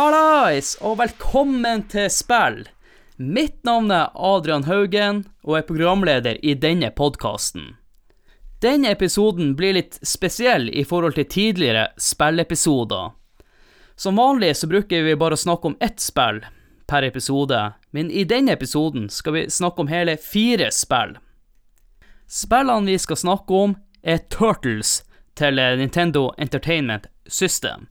Hallais, og velkommen til spill. Mitt navn er Adrian Haugen, og er programleder i denne podkasten. Denne episoden blir litt spesiell i forhold til tidligere spillepisoder. Som vanlig så bruker vi bare å snakke om ett spill per episode, men i denne episoden skal vi snakke om hele fire spill. Spillene vi skal snakke om, er Turtles til Nintendo Entertainment System.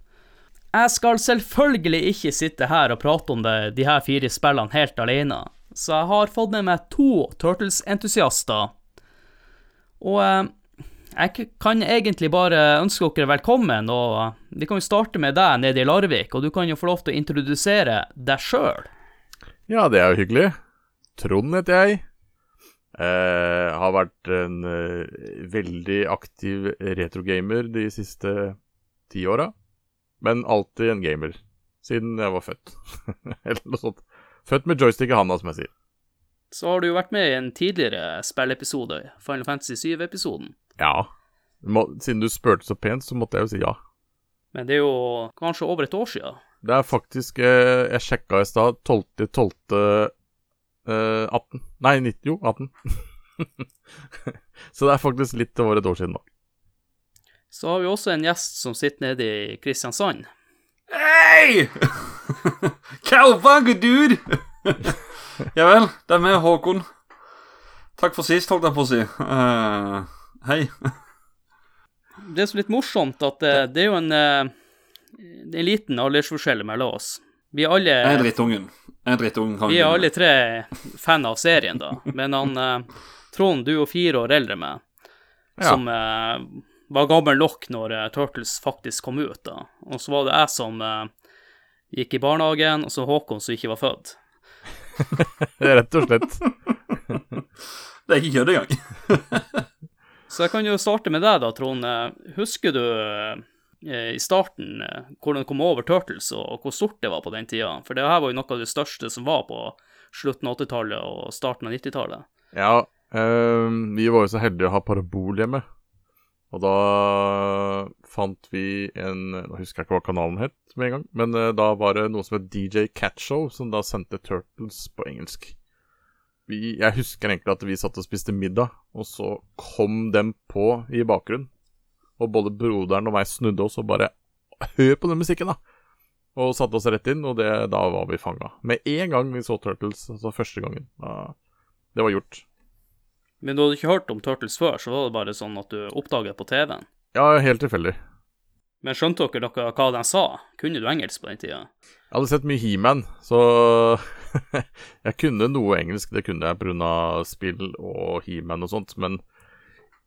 Jeg skal selvfølgelig ikke sitte her og prate om det, de her fire spillene helt alene, så jeg har fått med meg to Turtles-entusiaster. Og eh, jeg kan egentlig bare ønske dere velkommen, og vi kan jo starte med deg nede i Larvik, og du kan jo få lov til å introdusere deg sjøl. Ja, det er jo hyggelig. Trond heter jeg. Eh, har vært en eh, veldig aktiv retrogamer de siste ti åra. Men alltid en gamer. Siden jeg var født. Eller noe sånt. Født med joystick i handa, som jeg sier. Så har du jo vært med i en tidligere spilleepisode, Final Fantasy 7-episoden. Ja. Siden du spurte så pent, så måtte jeg jo si ja. Men det er jo kanskje over et år sia. Det er faktisk eh, Jeg sjekka i stad 12.12. Eh, 18. Nei, 90, jo, 18. så det er faktisk litt over et år siden nå. Så har vi også en gjest som sitter nede i Kristiansand. Hei! Cowbugger, dude! ja vel, det er meg, Håkon. Takk for sist, holdt jeg på å si. Uh, hei. Det er så litt morsomt at det, det er jo en, uh, en liten aldersforskjell mellom oss. Vi er alle Jeg er drittungen. Jeg er drittungen. Vi er alle tre fan av serien, da. Men han Trond, du er jo fire år eldre enn meg, Ja. Var gammel nok når Turtles faktisk kom ut, da. Og så var det jeg som gikk i barnehagen, og så Håkon som ikke var født. Rett og slett. Det er ikke kødd engang. Så jeg kan jo starte med deg, da, Trond. Husker du uh, i starten eh, hvordan du kom over Turtles, og hvor stort det var på den tida? For det her var jo noe av det største som var på slutten av 80-tallet og starten av 90-tallet. Ja, eh, vi var jo så heldige å ha parabol hjemme. Og da fant vi en Nå husker jeg ikke hva kanalen het med en gang, men eh, da var det noe som het DJ Catshow, som da sendte Turtles på engelsk. Vi, jeg husker egentlig at vi satt og spiste middag, og så kom dem på i bakgrunnen. Og både broderen og meg snudde oss og bare Hør på den musikken, da! Og satte oss rett inn, og det, da var vi fanga. Med en gang vi så Turtles, altså første gangen. Da, det var gjort. Men du hadde ikke hørt om Turtles før, så var det bare sånn at du oppdaget på TV-en. Ja, helt tilfeldig. Men skjønte dere noe hva de sa? Kunne du engelsk på den tida? Jeg hadde sett mye He-Man, så jeg kunne noe engelsk. Det kunne jeg pga. spill og He-Man og sånt, men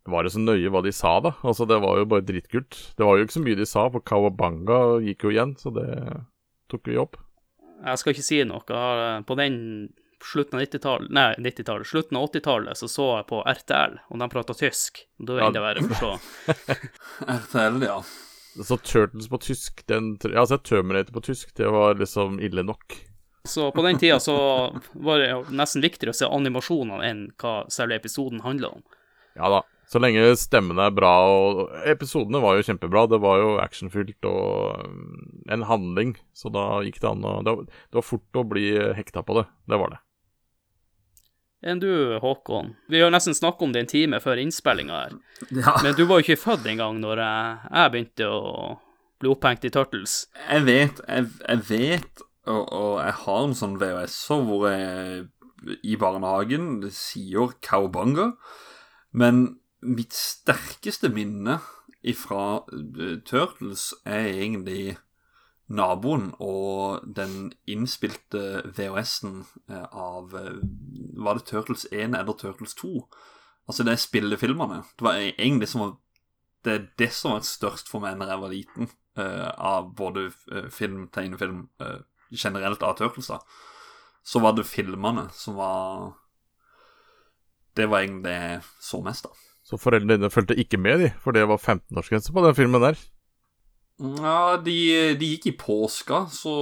var det så nøye hva de sa, da? Altså, Det var jo bare dritkult. Det var jo ikke så mye de sa, for Kawabanga gikk jo igjen, så det tok vi opp. Jeg skal ikke si noe. På den slutten av 90-tallet Nei, 90-tallet. Slutten av 80-tallet så så jeg på RTL, og de prata tysk. Da er det enda verre å forstå. RTL, ja. Så Turtles på tysk den, Jeg har sett Terminator på tysk. Det var liksom ille nok. Så på den tida så var det nesten viktigere å se animasjonene enn hva selve episoden handla om. Ja da. Så lenge stemmene er bra, og episodene var jo kjempebra. Det var jo actionfylt og um, en handling, så da gikk det an å Det var, det var fort å bli hekta på det. Det var det. Enn du, Håkon? Vi har nesten snakket om det en time før innspillinga her. ja. Men du var jo ikke født engang når jeg, begynte å bli opphengt i Turtles. Jeg vet, jeg, jeg vet, og, og jeg har en sånn VHS-er hvor jeg i barnehagen det sier Cowbunga, men mitt sterkeste minne ifra uh, Turtles er egentlig naboen og den innspilte VHS-en uh, av uh, Var det Turtles 1 eller Turtles 2? Altså, det er spillefilmene. Det var egentlig som Det er det som var størst for meg når jeg var liten, av både film, tegnefilm, generelt av Turtles, da. Så var det filmene som var Det var egentlig det jeg så mest da. Så foreldrene dine fulgte ikke med, de, for det var 15-årsgrense på den filmen der. Ja, de, de gikk i påska, så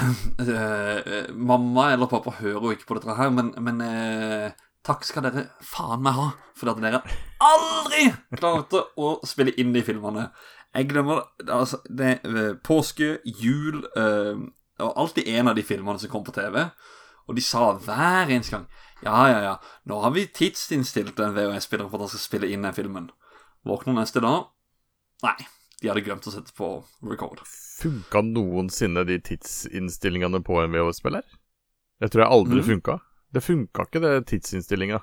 eh, Mamma eller pappa hører jo ikke på dette her, men, men eh, takk skal dere faen meg ha for at dere aldri klarte å spille inn de filmene. Jeg glemmer altså, det. er påske, jul uh, Og alltid en av de filmene som kom på TV. Og de sa hver eneste gang Ja, ja, ja, nå har vi tidsinnstilt en VHS-spiller for at han skal spille inn den filmen. Våkner neste dag Nei, de hadde glemt å sette på record. Funka noensinne de tidsinnstillingene på en VHS-spiller? Det tror jeg aldri Mm. funka. Det funka ikke, det tidsinnstillinga.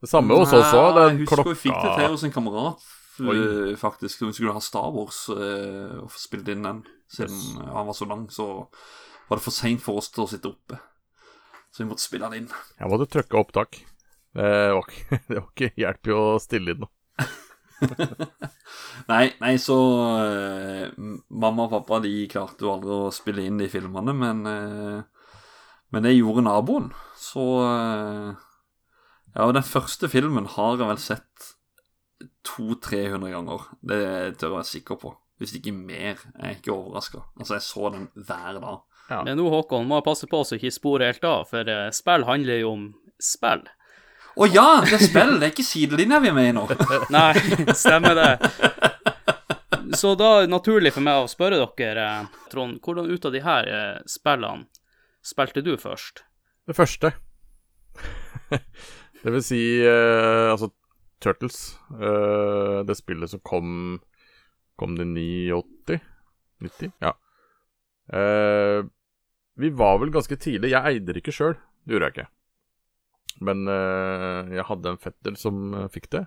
Det samme hos oss òg. Nei, Den Jeg husker vi fikk det til hos en kamerat, Oi. eh, faktisk. Hun skulle ha Star Wars uh, og spilt inn den. Siden Yes. eh, han var så lang, så var det for seint for oss til å sitte oppe. Så vi måtte spille den inn. Jeg måtte trykke opptak. Det var ikke, det var ikke hjelp i å stille inn noe. Nei, nei, så uh, Mamma og pappa de klarte jo aldri å spille inn de filmene, men uh, Men det gjorde naboen. Så uh, Ja, og den første filmen har jeg vel sett 200-300 ganger. Det tør jeg være sikker på. Hvis ikke mer. Jeg er ikke overraska. Altså, jeg så den hver dag. Ja. Men nå, Håkon, må jeg passe på så ikke spore helt av, for spill handler jo om spill. Å ja! Det er spill! Det er ikke sidelinja vi er med i nå. Nei, stemmer det. Så da er det naturlig for meg å spørre dere, Trond, hvordan ut av de her eh, spillene spilte du først? Det første. det vil si eh, altså Turtles. eh, det spillet som kom Kom det 89? 90? Ja. Eh, vi var vel ganske tidlig. Jeg eide det ikke sjøl, det gjorde jeg ikke. Men eh, jeg hadde en fetter som eh, fikk det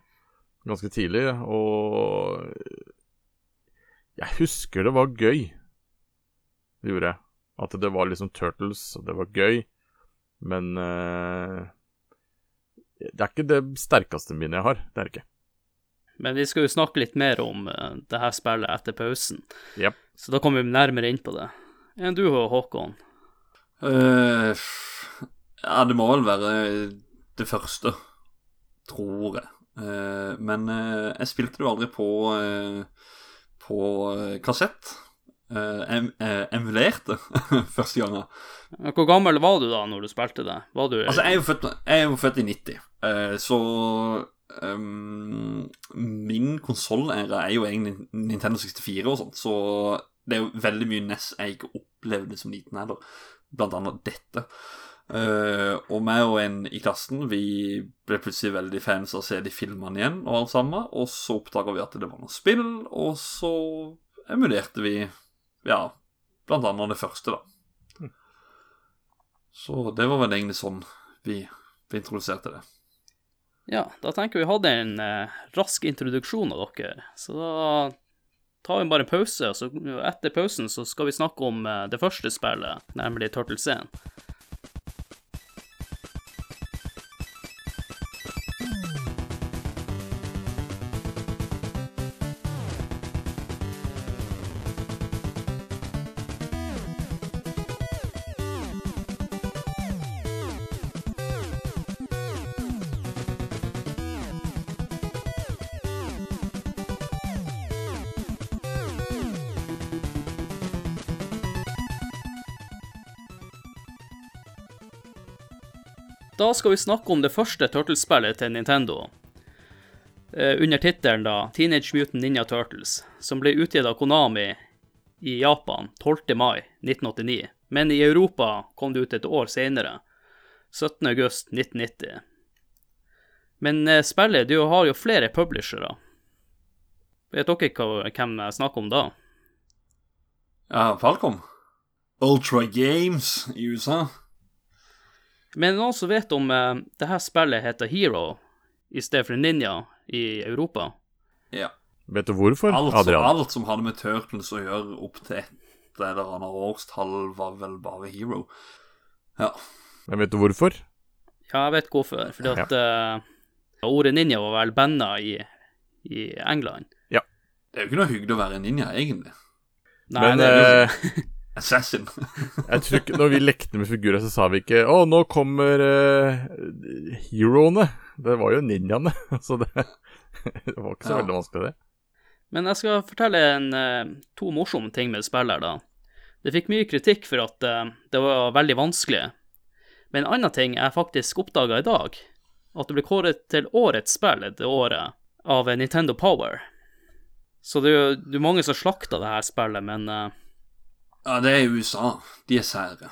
ganske tidlig, og jeg husker det var gøy. Det gjorde jeg. At det var liksom Turtles, og det var gøy. Men eh, det er ikke det sterkeste minnet jeg har. Det er det ikke. Men vi skal jo snakke litt mer om uh, det her spillet etter pausen, yep. så da kommer vi nærmere inn på det. Enn du, Håkon? Eh, ja, det må vel være det første, tror jeg. Eh, men eh, jeg spilte det jo aldri på, eh, på kassett. Jeg em, emulerte første gangen. Hvor gammel var du da når du spilte det? Var du Altså, jeg er født, jeg er jo født i 90, eh, så um, Min konsollære er jo egentlig Nintendo 64 og sånt, så det er jo veldig mye NES jeg ikke opplevde som liten heller. Blant annet dette. Eh, og meg og en i klassen Vi ble plutselig veldig fans av å se de filmene igjen, og alt sammen. Og så oppdaga vi at det var noe spill, og så emulerte vi ja, blant annet det første, da. Så det var vel egentlig sånn vi, vi introduserte det. Ja, da tenker vi hadde en eh, rask introduksjon av dere. Så da tar vi bare en pause, og så etter pausen så skal vi snakke om eh, det første spillet, nemlig Turtles 1. Da skal vi snakke om det første Turtles-spillet til Nintendo. Eh, under tittelen da Teenage Mutant Ninja Turtles, som ble utgitt av Konami i Japan 12. mai 1989. Men i Europa kom det ut et år senere, 17. august 1990. Men eh, spillet du har jo flere publishere. Vet dere hvem jeg snakker om da? Ja, Falcom. Ultra Games i USA. Men noen som vet om uh, det her spillet heter Hero i stedet for Ninja i Europa? Ja. Vet du hvorfor, Alt, Adrian? alt som hadde med Turtles å gjøre opp til et eller annet årstall, var vel bare Hero. Ja. Men vet du hvorfor? Ja, jeg vet hvorfor. Fordi at uh, ordet ninja var vel banna i, i England. Det er jo ikke noe hyggelig å være ninja, egentlig. Nei, Men det, er eh, Assassin. jeg tror ikke Når vi lekte med figurer, så sa vi ikke 'Å, nå kommer uh, heroene'. Det var jo ninjaene. Så det, det var ikke så Ja. veldig vanskelig, det. Men jeg skal fortelle en, eh, to morsomme ting med spillet her, da. Det fikk mye kritikk for at uh, det var veldig vanskelig. Men en annen ting jeg faktisk oppdaga i dag, at det ble kåret til årets spill det året av Nintendo Power. Så det er jo mange som slakter det her spillet, men, eh, Ja, det er USA. De er sære.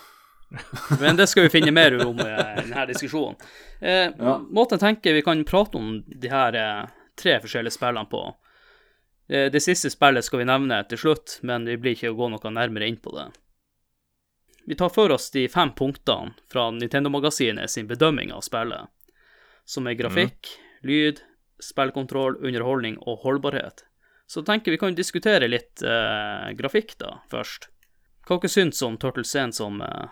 men det skal vi finne mer om i denne diskusjonen. Eh, Ja. Måten jeg tenker vi kan prate om de her eh, tre forskjellige spillene på. Eh, det siste spillet skal vi nevne til slutt, men vi blir ikke å gå noe nærmere inn på det. Vi tar for oss de fem punktene fra Nintendo-magasinet sin bedømming av spillet, som er grafikk, lyd, spillkontroll, underholdning og holdbarhet. Så tenker vi kan diskutere litt eh, grafikk da, først. Hva dere syns om Turtles 1 som uh,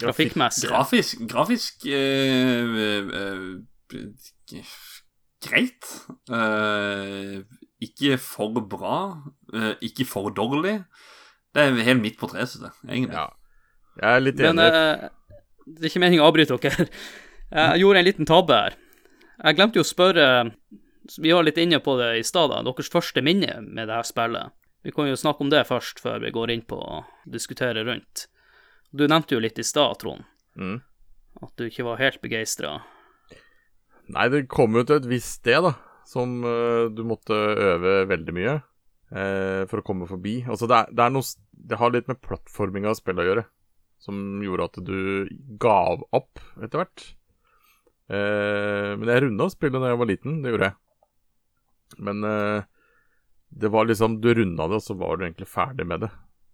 grafikkmessig? Grafisk, grafisk uh, uh, eh, greit. Eh, ikke for bra, eh, ikke for dårlig. Det er helt midt på treet, syns jeg, egentlig. Ja. Jeg er litt Men enig. eh, det er ikke meningen å avbryte dere. Jeg gjorde en liten tabbe her. Jeg glemte jo å spørre Vi var litt inne på det i stad, deres første minne med det her spillet. Vi kan jo snakke om det først, før vi går inn på å diskutere rundt. Du nevnte jo litt i stad, Trond, Mm. at du ikke var helt begeistra. Nei, det kom jo til et visst sted, da, som uh, du måtte øve veldig mye uh, for å komme forbi. Altså, det, er, det, er noe, det har litt med plattforminga av spillet å gjøre, som gjorde at du gav opp etter hvert. Uh, men jeg runda spillet da jeg var liten, det gjorde jeg. Men eh, det var liksom Du runda det, og så var du egentlig ferdig med det.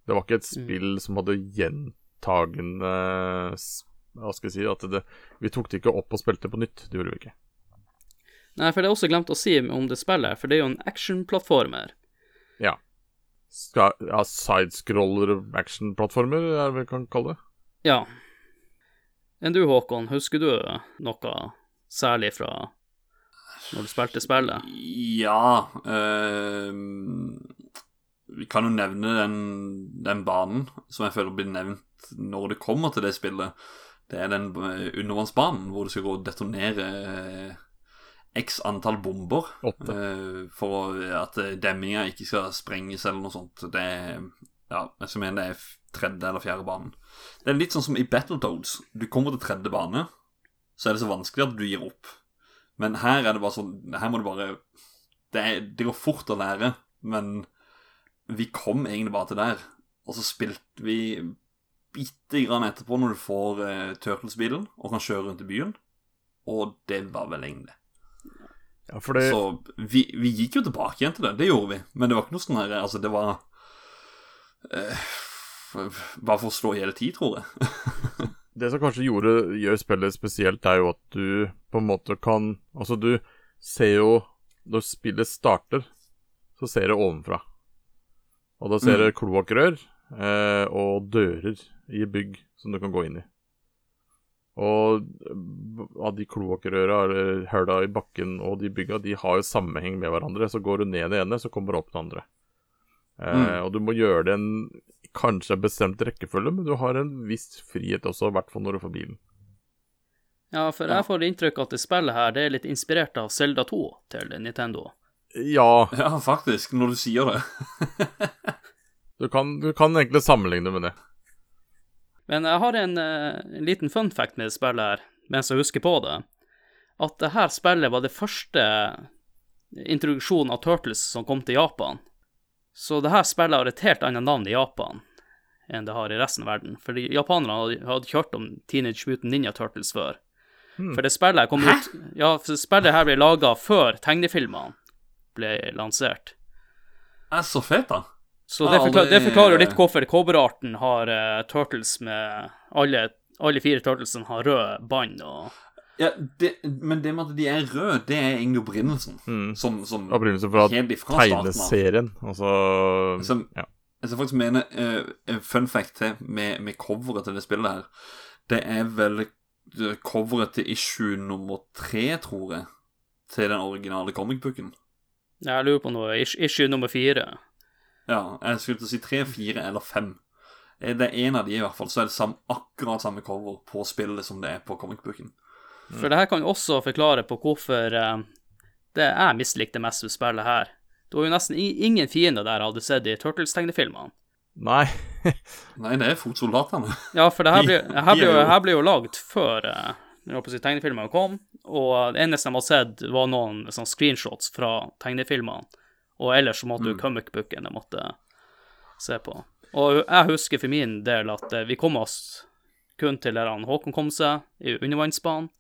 Det var ikke et spill som hadde gjentagende Hva skal jeg si at det, Vi tok det ikke opp og spilte på nytt. Det gjorde vi ikke. Nei, for det er også glemt å si om det spillet, for det er jo en actionplattformer. Ja. Skal, ja Sidescroller actionplattformer, er det vi kan kalle det. Ja. Enn du, Håkon, husker du noe særlig fra når du spilte spillet? Ja eh, Vi kan jo nevne den, den banen som jeg føler blir nevnt når det kommer til det spillet. Det er den eh, undervannsbanen hvor du skal gå og detonere eh, x antall bomber. Eh, for at eh, demminga ikke skal sprenges eller noe sånt. Det er ja, jeg mener det er tredje eller fjerde banen. Det er litt sånn som i Battletoads. Du kommer til tredje bane, så er det så vanskelig at du gir opp. Men her er det bare sånn Her må du bare Det, er, det går fort å lære, men vi kom egentlig bare til der. Og så spilte vi bitte grann etterpå, når du får eh, Turtles-bilen og kan kjøre rundt i byen. Og det var vel egentlig. Ja, det Så vi, vi gikk jo tilbake igjen til det. Det gjorde vi. Men det var ikke noe sånn her Altså, det var eh, Bare for å slå i hjel tid, tror jeg. Det som kanskje gjorde, gjør spillet spesielt, er jo at du på en måte kan Altså, du ser jo Når spillet starter, så ser du ovenfra. Og da ser Mm. du kloakkrør eh, og dører i bygg som du kan gå inn i. Og av de kloakkrøra, eller høla i bakken og de bygga, de har jo sammenheng med hverandre. Så går du ned det ene, så kommer du opp det andre. Eh, Mm. Og du må gjøre det en kanskje er bestemt rekkefølge, men du har en viss frihet også, i hvert fall når du får bilen. Ja, for jeg får inntrykk av at det spillet her det er litt inspirert av Zelda 2 til Nintendo. Ja, Ja, faktisk, når du sier det. du kan, du kan egentlig sammenligne med det. Men jeg har en, eh, en liten fun fact med det spillet her, mens jeg husker på det. At det her spillet var det første introduksjonen av Turtles som kom til Japan. Så det her spillet har et helt annet navn i Japan enn det har i resten av verden. Fordi japanerne hadde, hørt om Teenage Mutant Ninja Turtles før. For det spillet her kom ut Ja, for spillet her ble laga før tegnefilmene ble lansert. Er så fett, da. Så det, forklar, det forklarer jo litt hvorfor kobberarten har uh, Turtles med alle, alle fire Turtlesene har rød bånd og Ja, det, men det med at de er røde, det er egentlig opprinnelsen. Mm. Som, som Opprinnelse fra tegneserien. Altså Som- ja. Jeg skal faktisk mener uh, fun fact til med, med coveret til det spillet her. Det er vel eh, coveret til issue nummer tre, tror jeg, til den originale comicbooken. Jeg lurer på noe issue nummer fire. Ja, jeg skulle til å si tre, fire eller fem. Eh, Det er en av de i hvert fall, så er det sam, akkurat samme cover på spillet som det er på comicbooken. For det her kan jo også forklare på hvorfor eh, det jeg mislikte mest ved spillet her. Det var jo nesten ingen fiender der jeg hadde sett i Turtles-tegnefilmene. Nei. Nei, det er fotsoldatene. Ja, for det her ble, her ble, er jo, jo- her ble jo lagd før eh, si, tegnefilmene kom, og det eneste de har sett, var noen sånn screenshots fra tegnefilmene Og ellers så måtte du comic-booken jeg måtte se på. Og jeg husker for min del at eh, vi kom oss kun til der han Håkon kom seg, i undervannsbanen.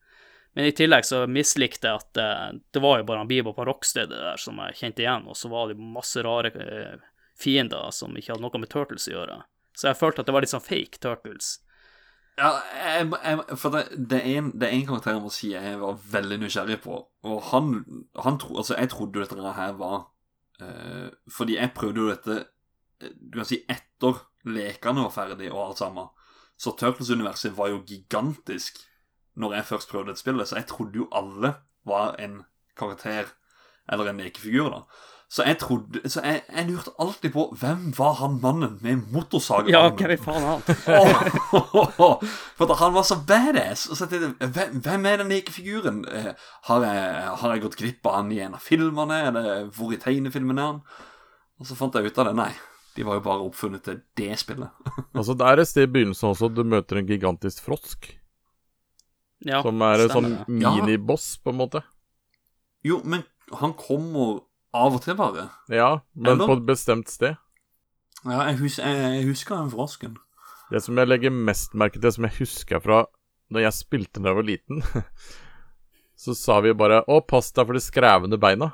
Men i tillegg så mislikte jeg at eh, det var jo bare han Bieber på rockstedet der som jeg kjente igjen, og så var det masse rare eh, fiender som ikke hadde noe med Turtles å gjøre. Så jeg følte at det var litt sånn fake Turtles. Ja, jeg, jeg, for det, det, er en, det er karakter jeg må si jeg var veldig nysgjerrig på. Og han, han tro, Altså, jeg trodde dette her var uh, Fordi jeg prøvde jo dette eh, Du kan si etter lekene var ferdig og alt sammen. Så Turtles-universet var jo gigantisk når jeg først prøvde et spill, så jeg trodde jo alle var en karakter eller en lekefigur, da. Så jeg trodde Så jeg, jeg lurte alltid på hvem var han mannen med motorsagen? Ja, hvem er faen han? For da han var så badass. Og så tenkte jeg, hvem, hvem er den lekefiguren? Eh, Har jeg, har jeg gått glipp av han i en av filmene? Eller hvor i tegnefilmen er han? Og så fant jeg ut av det. Nei, de var jo bare oppfunnet til det spillet. Altså, det er et sted i begynnelsen også du møter en gigantisk frosk. Ja, som er en sånn. Miniboss, på en måte. Jo, men han kommer av og til, bare. Ja, men Eller? på et bestemt sted. Ja, jeg, hus jeg, jeg husker den frosken. Det som jeg legger mest merke til, som jeg husker fra da jeg spilte da jeg var liten, så sa vi bare 'Å, pass deg for de skrevne beina'.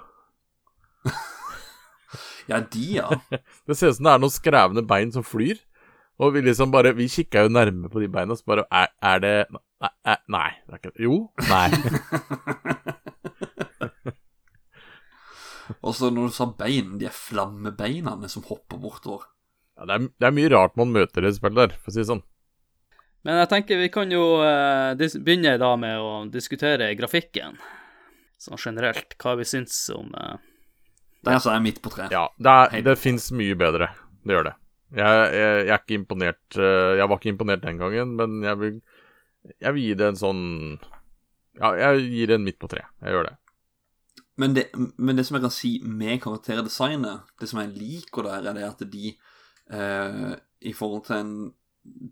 Ja, de, ja. Det ser ut som det er noen skrevne bein som flyr. Og vi liksom bare Vi kikka jo nærme på de beina, så bare Er, er det Nei. er- Nei. Det er ikke, jo. Nei. Og så når du sa bein, de er flammebeinene som hopper bortover. Ja, det, er, det er mye rart man møter i det spillet der, for å si det sånn. Men jeg tenker vi kan jo uh, begynne da med å diskutere grafikken. Sånn generelt, hva vi syns om Det Der så er jeg midt på treet. Ja, det, er, det fins mye bedre. Det gjør det. Jeg, jeg, jeg er ikke imponert eh, Jeg var ikke imponert den gangen, men jeg vil, jeg vil gi det en sånn Ja, jeg gir det en midt på tre. Jeg gjør det. Men det, men det som jeg kan si med karakterdesignet, det som jeg liker der, er det at de eh, I forhold til en,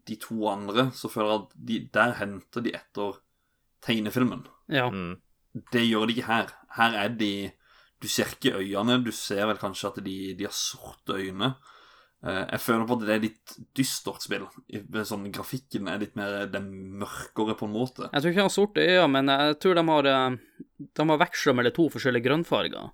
de to andre, så føler jeg at de, der henter de etter tegnefilmen. Ja. Mm. Det gjør de ikke her. Her er de Du ser ikke øynene, du ser vel kanskje at de, de har sorte øyne. Eh, jeg føler på at det er litt dystert spill. Sånn, grafikken er litt mer det mørkere, på en måte. Jeg tror ikke de har sorte øyne, men jeg tror de har eh, De har veksla mellom to forskjellige grønnfarger.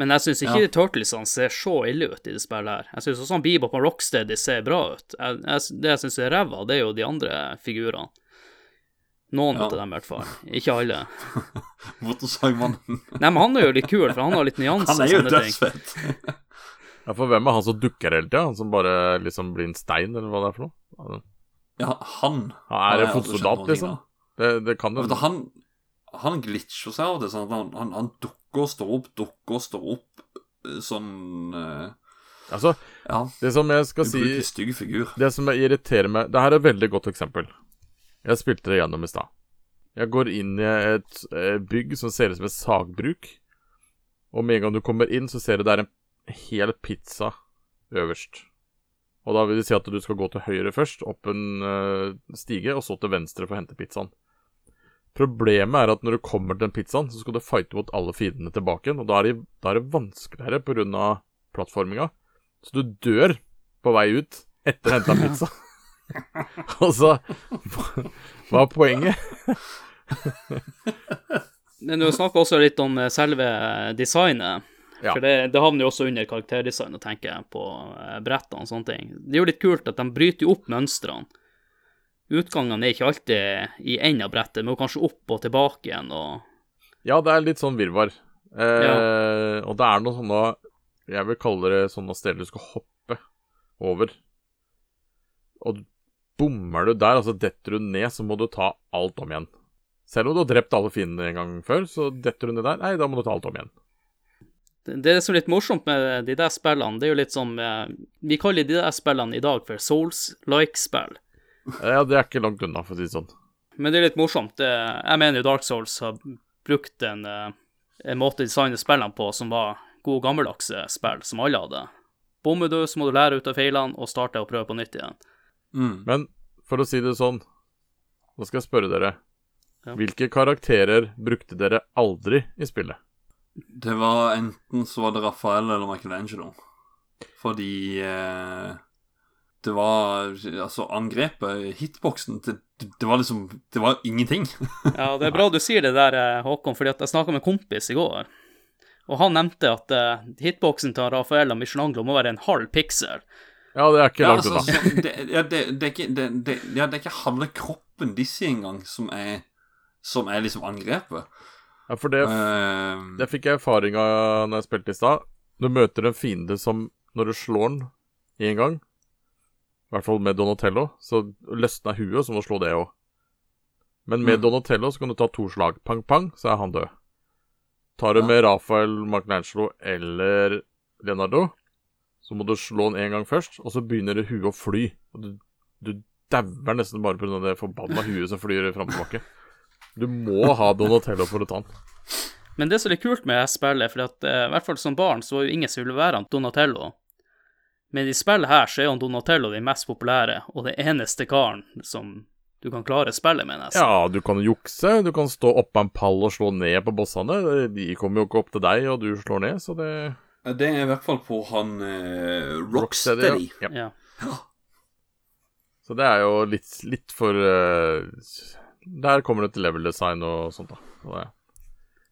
Men jeg syns ikke Ja. Turtlesene ser så ille ut i det spillet her. Jeg syns også han Bebop og Rocksteady ser bra ut. Jeg, jeg, det jeg syns er ræva, det er jo de andre figurene. Noen Ja. av dem, i hvert fall. Ikke alle. Motorsagmannen. Nei, men han er jo litt kul, for han har litt nyanser Han er jo dødsfett. Ja, for hvem er han som dukker hele tida? Han som bare liksom blir en stein, eller hva det er for noe? Ja, han Ja, er det fotsoldat, liksom? Det, det kan Vet han, han glitcher seg av det. Sånn han, han, han dukker og står opp, dukker og står opp. eh, Sånn eh, Altså, Ja, det som jeg skal si stygg figur. Det som jeg irriterer meg Det her er et veldig godt eksempel. Jeg spilte det gjennom i stad. Jeg går inn i et eh, bygg som ser ut som et sagbruk. Og med en gang du kommer inn, så ser du det er en hel pizza øverst. Og da vil det si at du skal gå til høyre først, opp en uh, stige, og så til venstre for å hente pizzaen. Problemet er at når du kommer til den pizzaen, så skal du fighte mot alle fiendene tilbake igjen. Og da er det, da er det vanskeligere pga. plattforminga. Så du dør på vei ut etter å ha henta pizza. Og så hva- Hva er poenget? Men du snakker også litt om eh, selve designet. Ja. For det, det havner jo også under karakterdesign, og tenker jeg på eh, brettene og sånne ting. Det er jo litt kult at de bryter jo opp mønstrene. Utgangene er ikke alltid i enden av brettet, men kanskje opp og tilbake igjen og Ja, det er litt sånn virvar. Eh, Og det er noen sånne Jeg vil kalle det sånne steder du skal hoppe over. Og bommer du der, altså detter du ned, så må du ta alt om igjen. Selv om du har drept alle fiendene en gang før, så detter du ned der. Nei, da må du ta alt om igjen. Det, som er litt morsomt med de der spillene, det er jo litt som eh, Vi kaller de der spillene i dag for Souls-like-spill. Ja, det er ikke langt unna, for å si det sånn. Men det er litt morsomt. Jeg mener jo Dark Souls har brukt en, eh, en måte å designe spillene på som var gode gammeldagse spill, som alle hadde. Bommer du, så må du lære ut av feilene og starte å prøve på nytt igjen. Mm. Men for å si det sånn, nå skal jeg spørre dere. Ja. Hvilke karakterer brukte dere aldri i spillet? Det var enten så var det Rafael eller Michelangelo. Fordi eh, det var Altså, angrepet, hitboksen, det, det var liksom Det var ingenting. Ja, det er bra du sier det der, eh, Håkon, fordi at jeg snakka med en kompis i går. Og han nevnte at eh, hitboksen til Rafael og Michelangelo må være en halv piksel. Ja, det er ikke Ja, langt altså, unna. det, ja, det, det, det, det, ja, det er ikke halve kroppen disse engang som er Som er liksom angrepet. Ja, for det, Eh, det fikk jeg erfaring av når jeg spilte i stad. Du møter en fiende som Når du slår den én gang, i hvert fall med Donatello, så løsner huet, så må du slå det òg. Men med Mm. Donatello så kan du ta to slag. Pang, pang, så er han død. Tar du Ja. med Rafael, Michelangelo eller Leonardo, så må du slå den én gang først, og så begynner det huet å fly. Og du, du dauer nesten bare pga. det forbanna huet som flyr fram og tilbake. Du må ha Donatello for å ta den. Men det som er kult med spillet, for at, eh, i hvert fall som barn så var jo ingen som ville være han Donatello. Men i spillet her så er han Donatello den mest populære, og den eneste karen som du kan klare spillet med, nesten. Ja, du kan jukse, du kan stå oppå en pall og slå ned på bossene. De kommer jo ikke opp til deg, og du slår ned, så det det er i hvert fall på han eh, Rocksteady, Rocksteady. ja. Ja. Så det er jo litt, litt for eh, Der kommer det til level design og sånt, da. Så det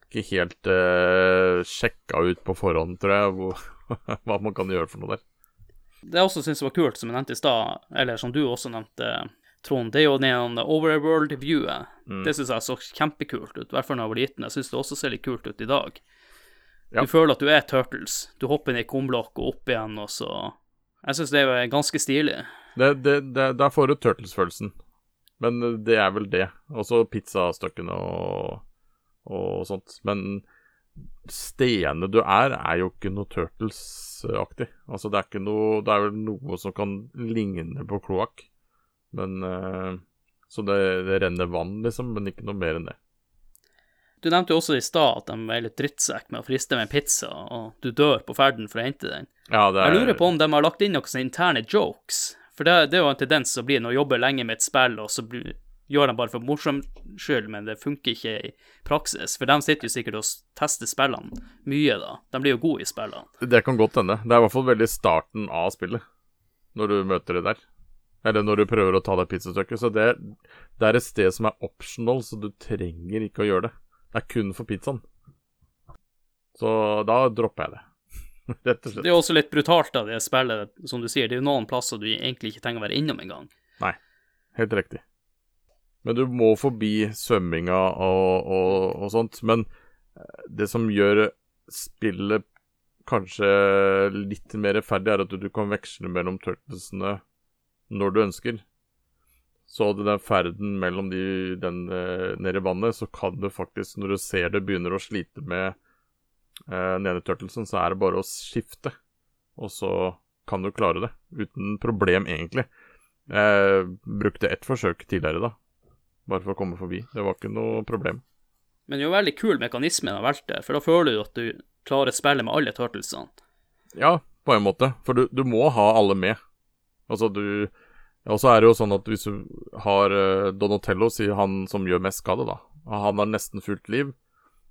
ikke helt uh, sjekka ut på forhånd, tror jeg, hvor, hva man kan gjøre for noe der. Det jeg også syns var kult, som jeg nevnte i stad, eller som du også nevnte, Trond, det er jo den overworld-viewet. Mm. Det syns jeg så kjempekult ut, i hvert fall da jeg var liten. Jeg syns det også ser litt kult ut i dag. Ja. Du føler at du er Turtles. Du hopper ned i kumblokk og opp igjen, og så Jeg syns det er ganske stilig. Det, det, det, der får du Turtles-følelsen. Men det er vel det. Også pizzastykkene og, og sånt. Men stedene du er, er jo ikke noe Turtles-aktig. Altså, det er ikke noe Det er vel noe som kan ligne på kloakk. Men uh, Så det, det renner vann, liksom, men ikke noe mer enn det. Du nevnte jo også i stad at de er litt drittsekk med å friste med en pizza, og du dør på ferden for å hente den. Ja, det er Jeg lurer på om de har lagt inn noen interne jokes. For det, det er jo en tendens å bli når du jobber lenge med et spill, og så blir, gjør de bare for morsom skyld, men det funker ikke i praksis. For de sitter jo sikkert og tester spillene mye, da. De blir jo gode i spillene. Det kan godt hende. Det er i hvert fall veldig starten av spillet, når du møter det der. Eller når du prøver å ta deg pizzastykket. Så det, det er et sted som er optional, så du trenger ikke å gjøre det. Det er kun for pizzaen. Så da dropper jeg det. Rett og slett. Det er også litt brutalt av det spillet, som du sier. Det er jo noen plasser du egentlig ikke trenger å være innom engang. Nei, helt riktig. Men du må forbi svømminga og, og, og sånt. Men eh, det som gjør spillet kanskje litt mer rettferdig, er at du, du kan veksle mellom turtlesene når du ønsker. Så den ferden mellom de, den eh, nede i vannet, så kan du faktisk, når du ser det begynner å slite med den ene turtlesen, så er det bare å skifte. Og så kan du klare det. Uten problem, egentlig. Jeg brukte ett forsøk tidligere, da. Bare for å komme forbi. Det var ikke noe problem. Men det er jo veldig kul mekanisme de har valgt der, for da føler du at du klarer spillet med alle turtlesene. Ja, på en måte. For du, du må ha alle med. Altså, du Og så er det jo sånn at hvis du har eh, Donatello, sier han som gjør mest skade, da. Han har nesten fullt liv.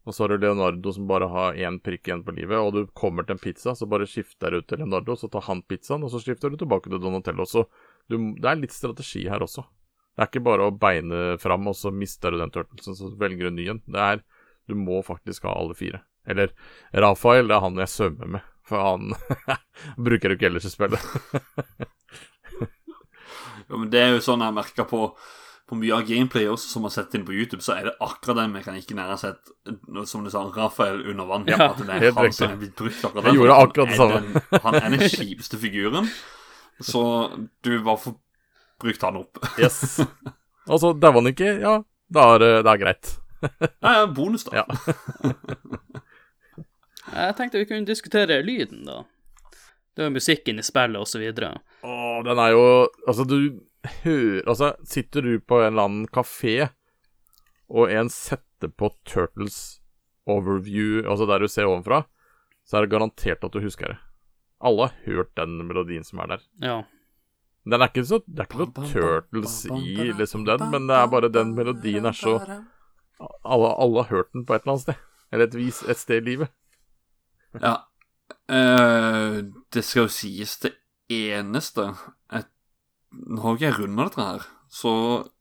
Og så har du Leonardo som bare har én prikk igjen på livet. Og du kommer til en pizza, så bare skifter du til Leonardo, så tar han pizzaen, og så skifter du tilbake til Donatello. Så du, det er litt strategi her også. Det er ikke bare å beine fram, og så mister du den turtlesen, så velger du en ny en. Det er Du må faktisk ha alle fire. Eller Rafael, det er han jeg svømmer med. For han bruker jo ikke ellers i spillet. Ja, men det er jo sånn jeg merker på, på mye av gameplay også, som man har sett inn på YouTube, så er det akkurat den mekanikken jeg har sett, som du sa, Rafael under vann. Ja, at det er helt han riktig. som er blitt brukt akkurat Jeg gjorde akkurat det samme. Den, han er den kjipeste figuren, så du bare får brukt han opp. Yes. Og så dauer han ikke, ja, da er det er greit. Ja, ja, bonus, da. Ja. Jeg tenkte vi kunne diskutere lyden, da. Det er jo musikken i spillet, og så videre. Åh, den er jo Altså, du hører Altså, sitter du på en eller annen kafé, og en setter på Turtles overview, altså der du ser ovenfra, så er det garantert at du husker det. Alle har hørt den melodien som er der. Ja. Den er ikke så Det er ikke noe Turtles i liksom den, men det er bare den melodien er så Alle, alle har hørt den på et eller annet sted. Eller et vis et sted i livet. Ja. Uh, det skal jo sies det eneste jeg, Nå har ikke jeg runda dette her, så,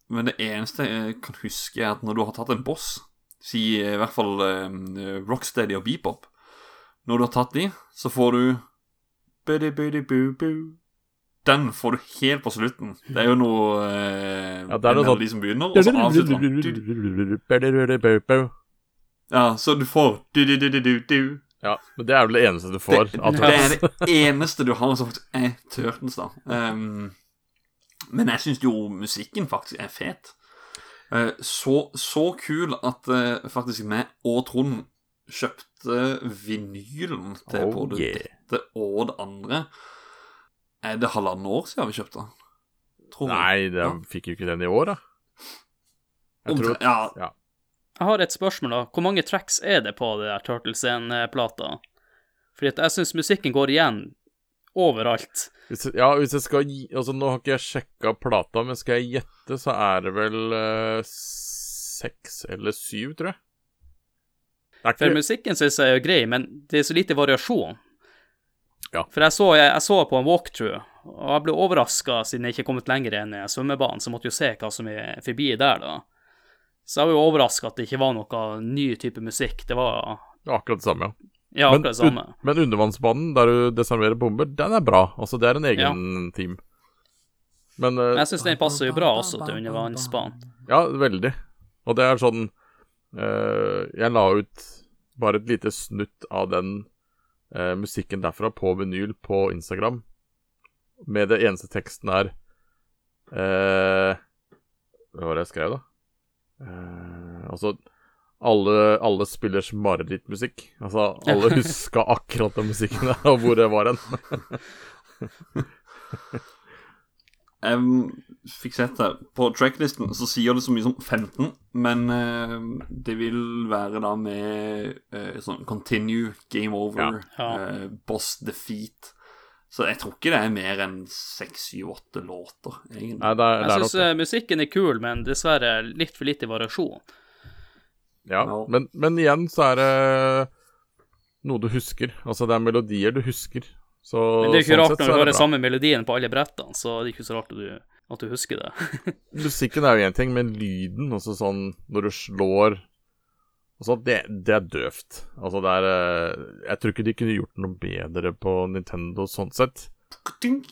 men det eneste jeg kan huske, er at når du har tatt en boss, si i hvert fall eh, Rocksteady og Beepop Når du har tatt de, så får du. Den får du helt på slutten. Det er jo noe eh, Ja, det er noe sånn- de som begynner, og så avslutter den. Ja, så du får du-du-du-du-du. Ja, men det er vel det eneste du får Det, det er det eneste du har som faktisk er Tørtens, da. Ehm, men jeg syns jo musikken faktisk er fet. Eh, så, så kul at uh, faktisk meg og Trond kjøpte vinylen til Oh, både yeah. dette og det andre. Er det halvannet år siden vi kjøpte den? Tror. Nei, de Ja. fikk jo ikke den i år, da. Jeg tror, ja. ja, Jeg har et spørsmål, da. Hvor mange tracks er det på det der Turtles 1-plata? Fordi at jeg syns musikken går igjen overalt. hvis, ja, hvis jeg skal Altså, nå har ikke jeg sjekka plata, men skal jeg gjette, så er det vel eh, seks eller syv, tror jeg. Er For musikken syns jeg er grei, men det er så lite variasjon. Ja. For jeg så, jeg, jeg så på en walkthrough, og jeg ble overraska siden jeg ikke er kommet lenger enn svømmebanen, så måtte jo se hva som er forbi der, da. Så jeg var jo overraska at det ikke var noe ny type musikk. Det var det er akkurat det samme, ja. Ja, Men, akkurat samme. un- men undervannsbanen, der du desarmerer bomber, den er bra. Altså, det er en egen team. Men eh, Men jeg syns den passer jo bra også til undervannsbanen. Ja, veldig. Og det er sånn uh, Jeg la ut bare et lite snutt av den uh, musikken derfra på vinyl på Instagram. Med det eneste teksten er Hva var det jeg skrev, da? Altså alle, alle spillers marerittmusikk. Altså, alle huska akkurat den musikken der, og hvor det var hen. Jeg fikk sett det. På tracklisten så sier det så mye som 15, men uh, det vil være da med uh, sånn continue, game over, Ja. eh, boss defeat. Så jeg tror ikke det er mer enn 6-7-8 låter, egentlig. Nei, det er, det Jeg er syns nok musikken er kul, men dessverre litt for lite variasjon. Ja, no. men, men igjen så er det noe du husker. Altså, det er melodier du husker. Så, Men det er jo ikke sånn rart når du er hører samme melodien på alle brettene, så det er ikke så rart at du, at du husker det. Musikken er jo én ting, men lyden, altså sånn når du slår altså, det, det er døvt. Altså, det er eh, Jeg tror ikke de kunne gjort noe bedre på Nintendo sånn sett.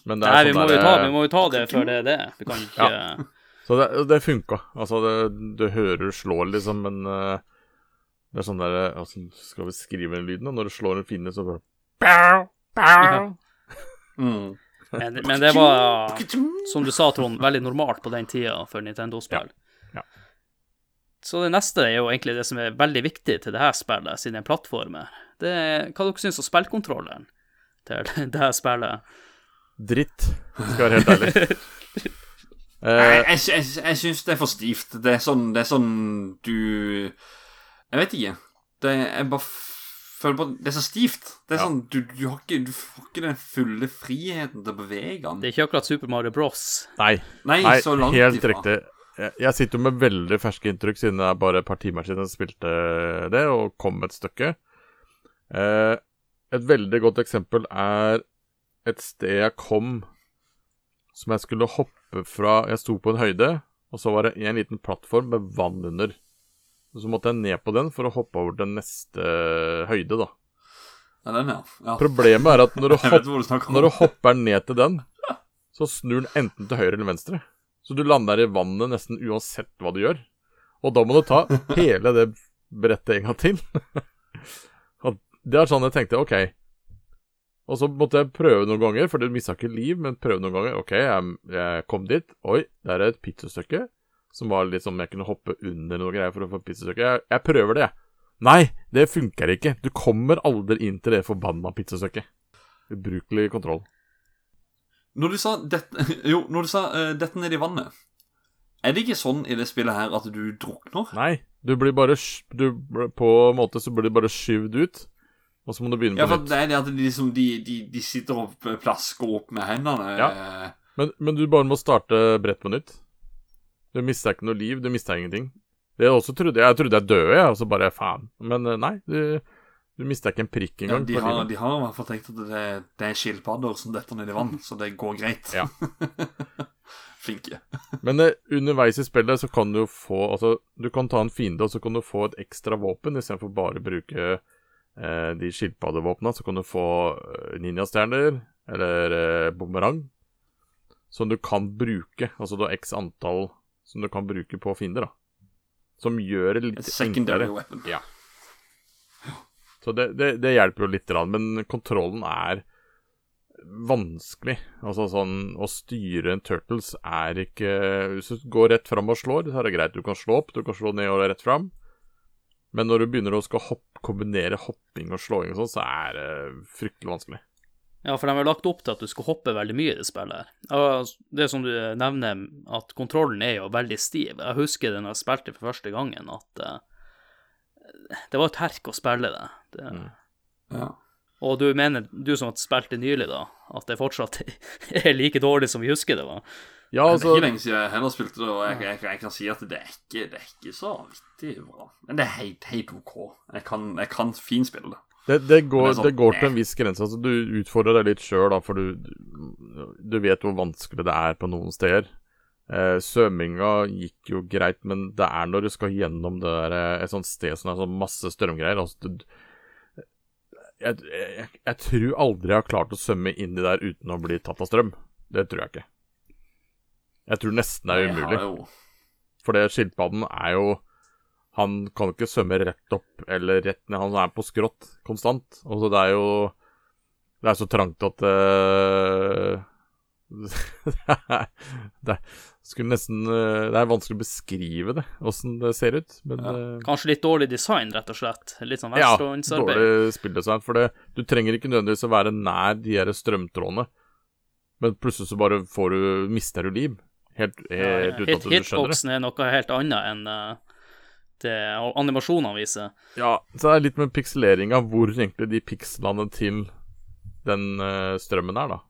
Men det er Nei, vi sånn må, der, ta, eh, vi må jo ta det før det er det. Vi kan ikke Så det, det funka. Altså, det, du hører du slår, liksom, men uh, det er sånn der altså, Skal vi skrive den lyden, Og Når du slår en finne, så bare pow, bow. Mm. men, men det var, som du sa, Trond, veldig normalt på den tida for Nintendo-spill. Ja. Ja. Så det neste er jo egentlig det som er veldig viktig til det her spillet, siden det er plattformer. Det er hva dere syns om spillkontrolleren til det her spillet. Dritt, skal jeg være helt ærlig. Nei, Eh, jeg, jeg, jeg syns det er for stivt. Det er sånn, det er sånn du Jeg vet ikke. Det er, jeg bare føler på Det er så stivt. Det er Ja. sånn du, du, har ikke, du får ikke den fulle friheten til å bevege den. Det er ikke akkurat Super Mario Bros. nei, Nei, nei, så langt helt ifra. riktig. Jeg, jeg sitter jo med veldig ferske inntrykk, siden det er bare et par timer siden jeg spilte det, og kom et stykke. Eh, et veldig godt eksempel er et sted jeg kom som jeg skulle hoppe fra Jeg sto på en høyde, og så var det en liten plattform med vann under. Og Så måtte jeg ned på den for å hoppe over til neste høyde, da. Ja, den, ja. ja. Problemet er at når du, hopp, når du hopper ned til den, så snur den enten til høyre eller venstre. Så du lander i vannet nesten uansett hva du gjør. Og da må du ta hele det brettet en gang til. Og det er sånn jeg tenkte, OK. Og så måtte jeg prøve noen ganger, for du mista ikke liv, men prøve noen ganger. OK, jeg, jeg kom dit. Oi, der er et pizzastykke. Som var litt som jeg kunne hoppe under noe greier for å få pizzastykke. Jeg, jeg prøver det, jeg. Nei, det funker ikke. Du kommer aldri inn til det forbanna pizzastykket. Ubrukelig kontroll. Når du sa dette Jo, når du sa uh, 'dette ned i vannet' Er det ikke sånn i det spillet her at du drukner? Nei, du blir bare du, På en måte så blir du bare skyvd ut, og så må du begynne Ja, på for nytt. det er det at de, liksom, de, de, de sitter og plasker opp med hendene. Ja. eh, Men, men du bare må starte brett på nytt. Du mister ikke noe liv, du mister ingenting. Det jeg, også trodde jeg, trodde jeg døde, jeg, og så bare faen. Men eh, nei, du, Du mista ikke en prikk Ja, engang. de, har, de har i hvert fall tenkt at det, det er skilpadder som detter ned i vann, så det går greit. Ja. Flinke. Men eh, underveis i spillet så kan du få Altså, du kan ta en fiende, og så kan du få et ekstra våpen istedenfor bare å bruke de skilpaddevåpna. Så kan du få eh, ninjastjerner eller eh, bumerang som du kan bruke. Altså du har x antall som du kan bruke på fiender, da. Som gjør det litt enklere. weapon. Ja. Så det, det, det hjelper jo litt, grann, men kontrollen er vanskelig. Altså sånn Å styre en Turtles er ikke Hvis du går rett fram og slår, så er det greit. Du kan slå opp, du kan slå ned og rett fram. Men når du begynner å skal hopp, kombinere hopping og slåing og sånn, så er det fryktelig vanskelig. Ja, for de har lagt opp til at du skal hoppe veldig mye i det spillet. her. Det som du nevner, at kontrollen er jo veldig stiv. Jeg husker det når jeg spilte for første gangen, at uh, det var et herk å spille det. det Ja. Og du mener, du som har spilt det nylig, da, at det fortsatt er like dårlig som vi husker det var? Ja, Det er altså ikke lenge siden jeg heller spilte det, og jeg, jeg, jeg kan si at det er ikke, det er ikke så vittig bra. Men det er helt, helt OK. Jeg kan, jeg kan fint spille det. Det, det, går, det sånn, det går til en eh. viss grense. Altså, du utfordrer deg litt sjøl, for du, du vet hvor vanskelig det er på noen steder. Eh, svømminga gikk jo greit, men det er når du skal gjennom det der, eh, et sånt sted som er sånn masse strømgreier altså, du, jeg, jeg, jeg tror aldri jeg har klart å svømme inn i der uten å bli tatt av strøm. Det tror jeg ikke. Jeg tror nesten det er umulig. jo- For det skilpadden er jo Han kan ikke svømme rett opp eller rett ned. Han er på skrått konstant. Og så det er jo Det er så trangt at uh, det, er- skulle nesten eh, Det er vanskelig å beskrive det, åssen det ser ut. Men Ja. eh, Kanskje litt dårlig design, rett og slett? Litt sånn ja, dårlig spilldesign. For det, du trenger ikke nødvendigvis å være nær de her strømtrådene. Men plutselig så bare får du mister du liv. Helt, helt uten Hit, at du skjønner det. hitboxen er noe helt annet enn eh, det animasjonene viser. Ja, så det er litt med pikseleringa, hvor egentlig de pikslene til den eh, strømmen er, da.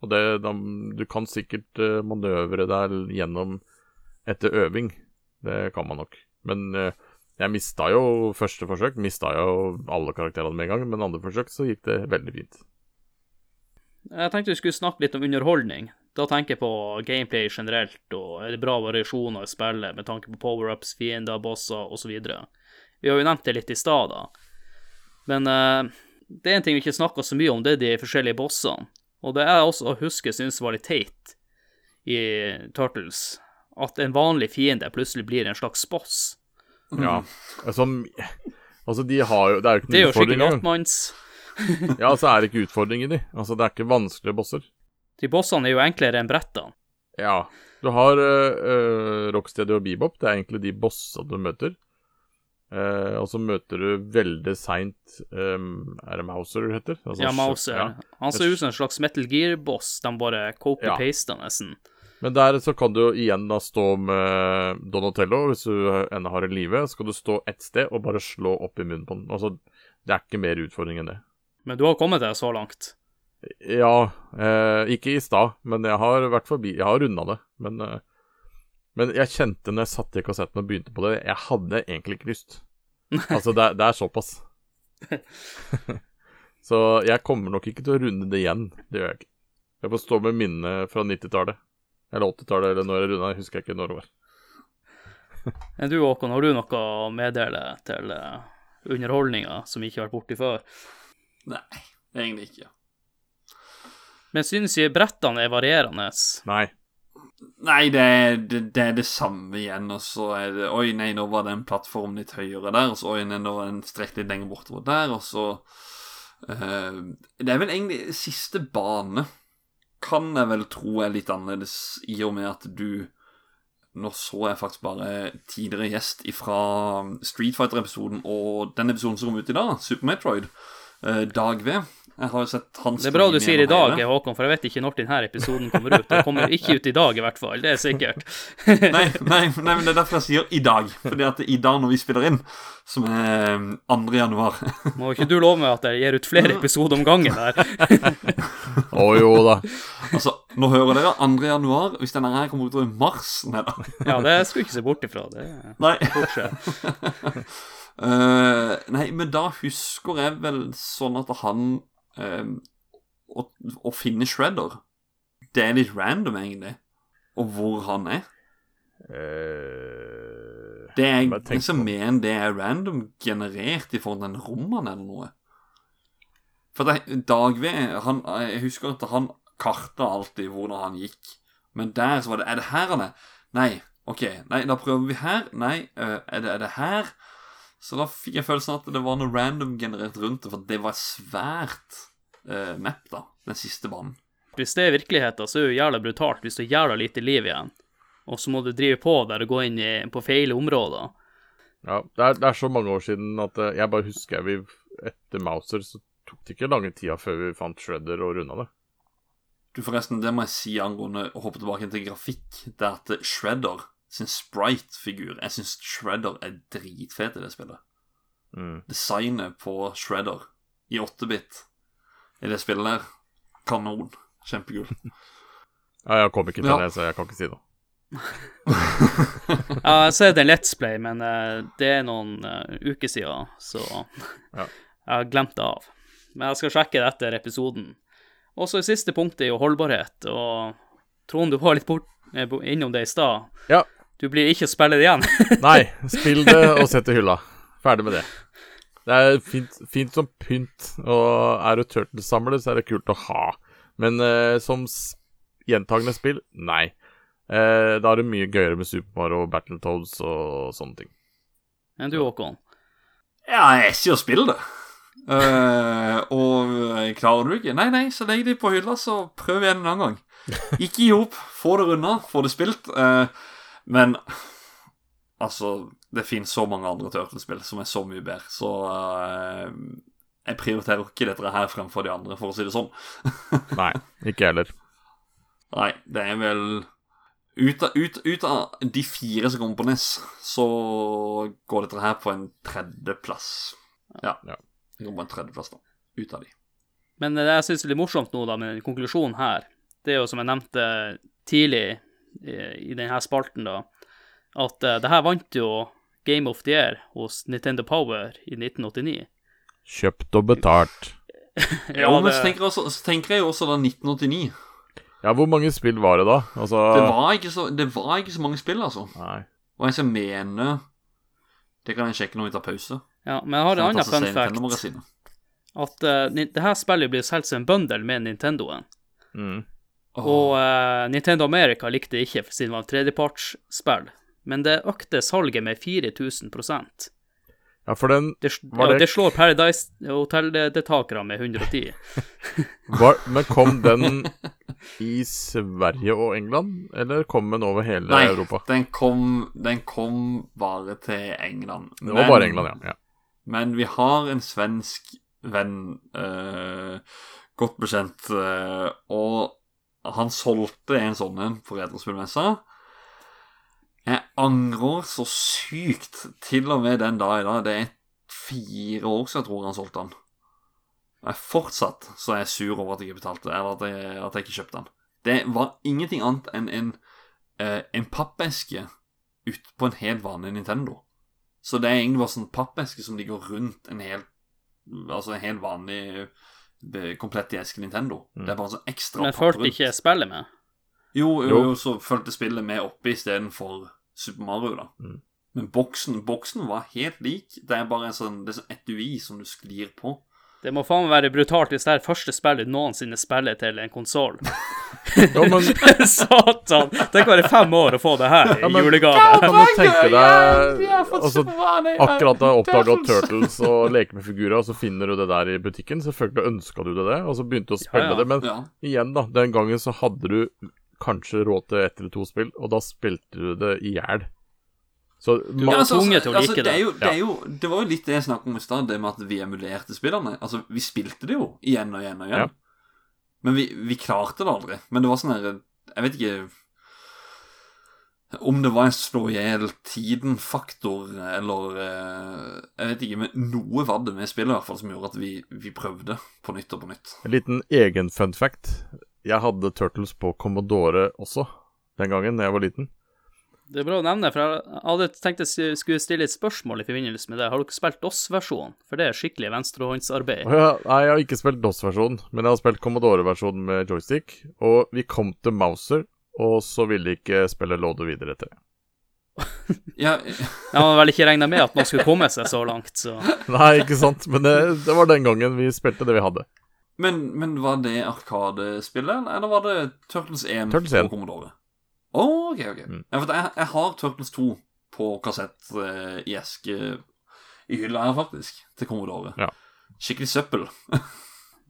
Og det, da, du kan sikkert uh, manøvre deg gjennom etter øving. Det kan man nok. Men eh, jeg mista jo første forsøk, mista jo alle karakterene med en gang, men andre forsøk så gikk det veldig fint. Jeg tenkte vi skulle snakke litt om underholdning. Da tenker jeg på gameplay generelt, og er det bra variasjoner i spillet med tanke på power-ups, fiender, bosser osv. Vi har jo nevnt det litt i stad, da. Men uh, det er en ting vi ikke snakker så mye om, det er de forskjellige bossene. Og det jeg også husker synes var litt teit i Turtles, at en vanlig fiende plutselig blir en slags boss. Ja. Altså, altså, de har jo Det er jo ikke Det er jo skikkelig nattmanns. Ja, så er det ikke utfordringer i de. Altså, det er ikke vanskelige bosser. De bossene er jo enklere enn brettene. Ja. Du har uh, Rocksteady og Bebop. Det er egentlig de bossene du møter. Uh, og så møter du veldig seint um, Er det Mouser det heter? Altså, Ja, Mouser. ja. Han ser ut som en slags Metal Gear-boss. De bare copy-paster nesten. Men der så kan du igjen da stå med Donatello, hvis du ennå har en live. Så kan du stå ett sted og bare slå opp i munnen på den. Altså, det er ikke mer utfordring enn det. Men du har kommet deg så langt. Ja, eh, ikke i stad, men jeg har vært forbi Jeg har runda det. Men, eh, men jeg kjente når jeg satte i kassetten og begynte på det, jeg hadde egentlig ikke lyst. Altså, det, er- det er såpass. Så jeg kommer nok ikke til å runde det igjen. Det gjør jeg ikke. Jeg får stå med minnet fra 90-tallet. Eller 80-tallet, eller når jeg runda. Jeg husker ikke når det var. Men du, Håkon, har du noe å meddele til uh, underholdninga som vi ikke har vært borti før? Nei, egentlig ikke. Men synes jeg brettene er varierende? Nei. Nei, det, er- det, det er det samme igjen, og så er det Oi, nei, nå var den plattformen litt høyere der, og så oi, nei, nå var den strekt litt lenger bortover der, og så Uh, Det er vel egentlig siste bane kan jeg vel tro er litt annerledes, i og med at du Nå så jeg faktisk bare tidligere gjest fra Street Fighter-episoden og den episoden som kom ut i dag, Super Metroid, Dag V. Jeg har jo sett hans Det er bra du sier i dag, hele. Håkon, for jeg vet ikke når denne episoden kommer ut. Den kommer ikke ut i dag, i hvert fall. Det er sikkert. nei, nei, nei, men det er derfor jeg sier i dag. Fordi at det er i dag når vi spiller inn, som er um, 2. januar Må ikke du love meg at jeg gir ut flere episoder om gangen der? Å jo da. Altså, nå hører dere 2. januar. Hvis denne her kommer ut i mars Nei da. Ja, det skulle jeg ikke se bort ifra. Det er Nei. Eh, nei, men da husker jeg vel sånn at han eh, å, å finne Shredder Det er litt random, egentlig. Og hvor han er. Uh, Det er jeg liksom mener det er random generert i forhold til den rommen eller noe. For det, Dagve han, Jeg husker at han karta alltid hvordan han gikk. Men der så var det Er det her han er? Nei. OK. Nei, da prøver vi her. Nei. øh, er, det, er det her? Så da fikk jeg følelsen at det var noe random generert rundt det, for det var svært uh, map, da. Den siste banen. Hvis det er virkeligheten, så er det jo jævla brutalt hvis du har jævla lite liv igjen, og så må du drive på der og gå inn i, på feil områder. Ja, det er, det er så mange år siden at eh, jeg bare husker jeg vi Etter Mouser så tok det ikke lange tida før vi fant Shredder og runda det. Du forresten, Det må jeg si angående å hoppe tilbake til grafikk. Det er at Shredder sin sprite-figur Jeg syns Shredder er dritfet i det spillet. Mm. Designet på Shredder i 8-bit i det spillet der kanon. Kjempekul. Ja, jeg kom ikke til Ja. det, så jeg kan ikke si noe. Ja, jeg ser det en Let's Play, men uh, det er noen uh, uker siden, så Ja. jeg har glemt det av. Men jeg skal sjekke det etter episoden. Og så siste punktet er jo holdbarhet, og Trond, du var litt bort, eh, innom det i stad. Ja. Du blir ikke å spille det igjen. Nei, spill det og sett i hylla. Ferdig med det. Det er fint, fint som pynt, og er du turtlesamler, så er det kult å ha. Men eh, som gjentagende spill, nei. Eh, da er det mye gøyere med Super Mario og Battletoads og sånne ting. Enn du, Håkon? Ja, jeg er ikke å spille det. Uh, og eh, klarer du ikke? Nei, nei, så legg de på hylla, så prøv igjen en annen gang. Ikke gi opp. Få det unna, få det spilt. Eh, men altså Det finnes så mange andre Turtlespill som er så mye bedre, så uh, jeg prioriterer ikke dette her fremfor de andre, for å si det sånn. Nei, ikke heller. Nei, det er vel ut av, ut, ut av de fire som kommer på NES, så går dette her på en tredjeplass. Ja. Ja. Det går på en tredjeplass, da. Ut av de. Men det jeg syns er litt morsomt nå, da, med konklusjonen her, det er jo som jeg nevnte tidlig i, i denne spalten, da, at uh, det her vant jo Game of the Year hos Nintendo Power i 1989. Kjøpt og betalt. Ja, men så tenker, jeg også, så tenker jeg jo også da 1989. Ja, hvor mange spill var det da? Altså Det var ikke så, det var ikke så mange spill, altså. Nei. Og jeg skal mene Det kan jeg sjekke når vi tar pause. Ja, men jeg har en Sånn annen fun fact. At uh, det her spillet blir solgt som en bundle med Nintendoen. Mm. Åh, Og uh, Nintendo America likte det ikke siden det var tredjepartsspill. Men det økte salget med 4000% Ja, for den det, Var ja, det- det slår Paradise Hotel-deltakerne med 110. var, Men kom den i Sverige og England, eller kom den over hele Nei, Europa? den kom, den kom bare til England. Det var bare England, ja. ja. Men vi har en svensk venn, uh, godt bekjent, uh, og han solgte en sånn en på retrospillmessa. Jeg angrer så sykt, til og med den dag i dag. Det er fire år siden jeg tror han solgte den. Jeg fortsatt så er jeg sur over at jeg ikke betalte, eller at jeg, at jeg ikke kjøpte den. Det var ingenting annet enn en, eh, en pappeske utpå en helt vanlig Nintendo. Så det er egentlig bare sånn pappeske som ligger rundt en helt Altså en helt vanlig komplett i eske Nintendo. Det er bare en sånn ekstra Men fulgte ikke spillet med. Jo, jo, Jo. jo, så fulgte spillet med oppe istedenfor Super Mario, da. Mm. Men boksen, boksen var helt lik. Det er bare en sånn, det er sånn etui som du sklir på. Det må faen være brutalt hvis det er første spillet noensinne spiller til en konsoll. ja, men Satan! Tenk å være fem år og få det her i men- julegave. kan du tenke deg altså, Akkurat da jeg oppdaga Turtles og leker med figurer, og så finner du det der i butikken. Selvfølgelig ønska du det, det, og så begynte du å spille Ja, ja. det. Men Ja. igjen, da. Den gangen så hadde du kanskje råd til ett eller to spill, og da spilte du det i hjel. Så Du ma- var tvunget til å like det. Er det. jo, det, er jo, det var jo litt det jeg snakket om i stad, det med at vi emulerte spillerne. Altså, vi spilte det jo igjen og igjen og igjen. Ja. Men vi, vi klarte det aldri. Men det var sånn her Jeg vet ikke om det var en slå i hjel tiden-faktor, eller eh, Jeg vet ikke, men noe var det med spillet i hvert fall som gjorde at vi, vi prøvde på nytt og på nytt. En liten egen fun fact. Jeg hadde Turtles på Commodore også den gangen da jeg var liten. Det er bra å nevne, for jeg hadde tenkt jeg skulle stille et spørsmål i forbindelse med det. Har dere spilt DOS-versjonen? For det er skikkelig venstrehåndsarbeid. Ja, nei, jeg har ikke spilt DOS-versjonen, men jeg har spilt Commodore-versjonen med joystick. Og vi kom til Mouser, og så ville ikke spille låde videre etter det. Ja, Jeg hadde vel ikke regna med at man skulle komme seg så langt, så Nei, ikke sant, men det, det var den gangen vi spilte det vi hadde. men, men var det Arkadespillet, eller var det Turtles 1 Turtles 1. på Commodore? Å, ok, ok. Mm. Ja, for jeg, jeg har Turtles 2 på kassett eh, i eske i hylla her, faktisk, til Commodore. Ja. Skikkelig søppel.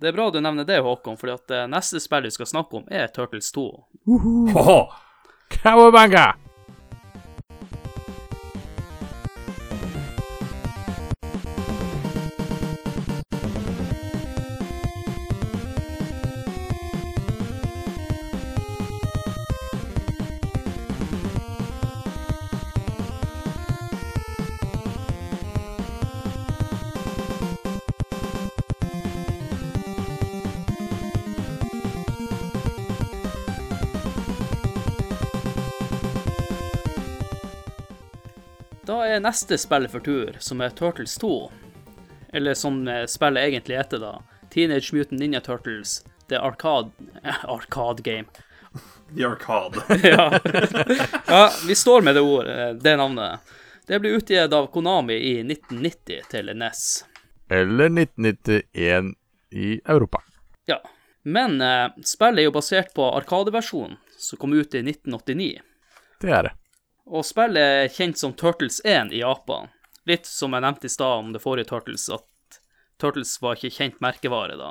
Det er bra du nevner det, Håkon, fordi at det neste spill vi skal snakke om, er Turtles 2. Åhå! Cowabunga! Da er neste spill for tur, som er Turtles 2. Eller som eh, spillet egentlig heter, da. Teenage Mutant Ninja Turtles The Arcade Arcade Game. The Arcade. ja. ja, vi står med det ordet, det navnet. Det ble utgitt av Konami i 1990 til NES. Eller 1991 i Europa. Ja. Men eh, spillet er jo basert på Arkadeversjonen, som kom ut i 1989. Det er det. Og spillet er kjent som Turtles 1 i Japan. Litt som jeg nevnte i stad om det forrige Turtles, at Turtles var ikke kjent merkevare da.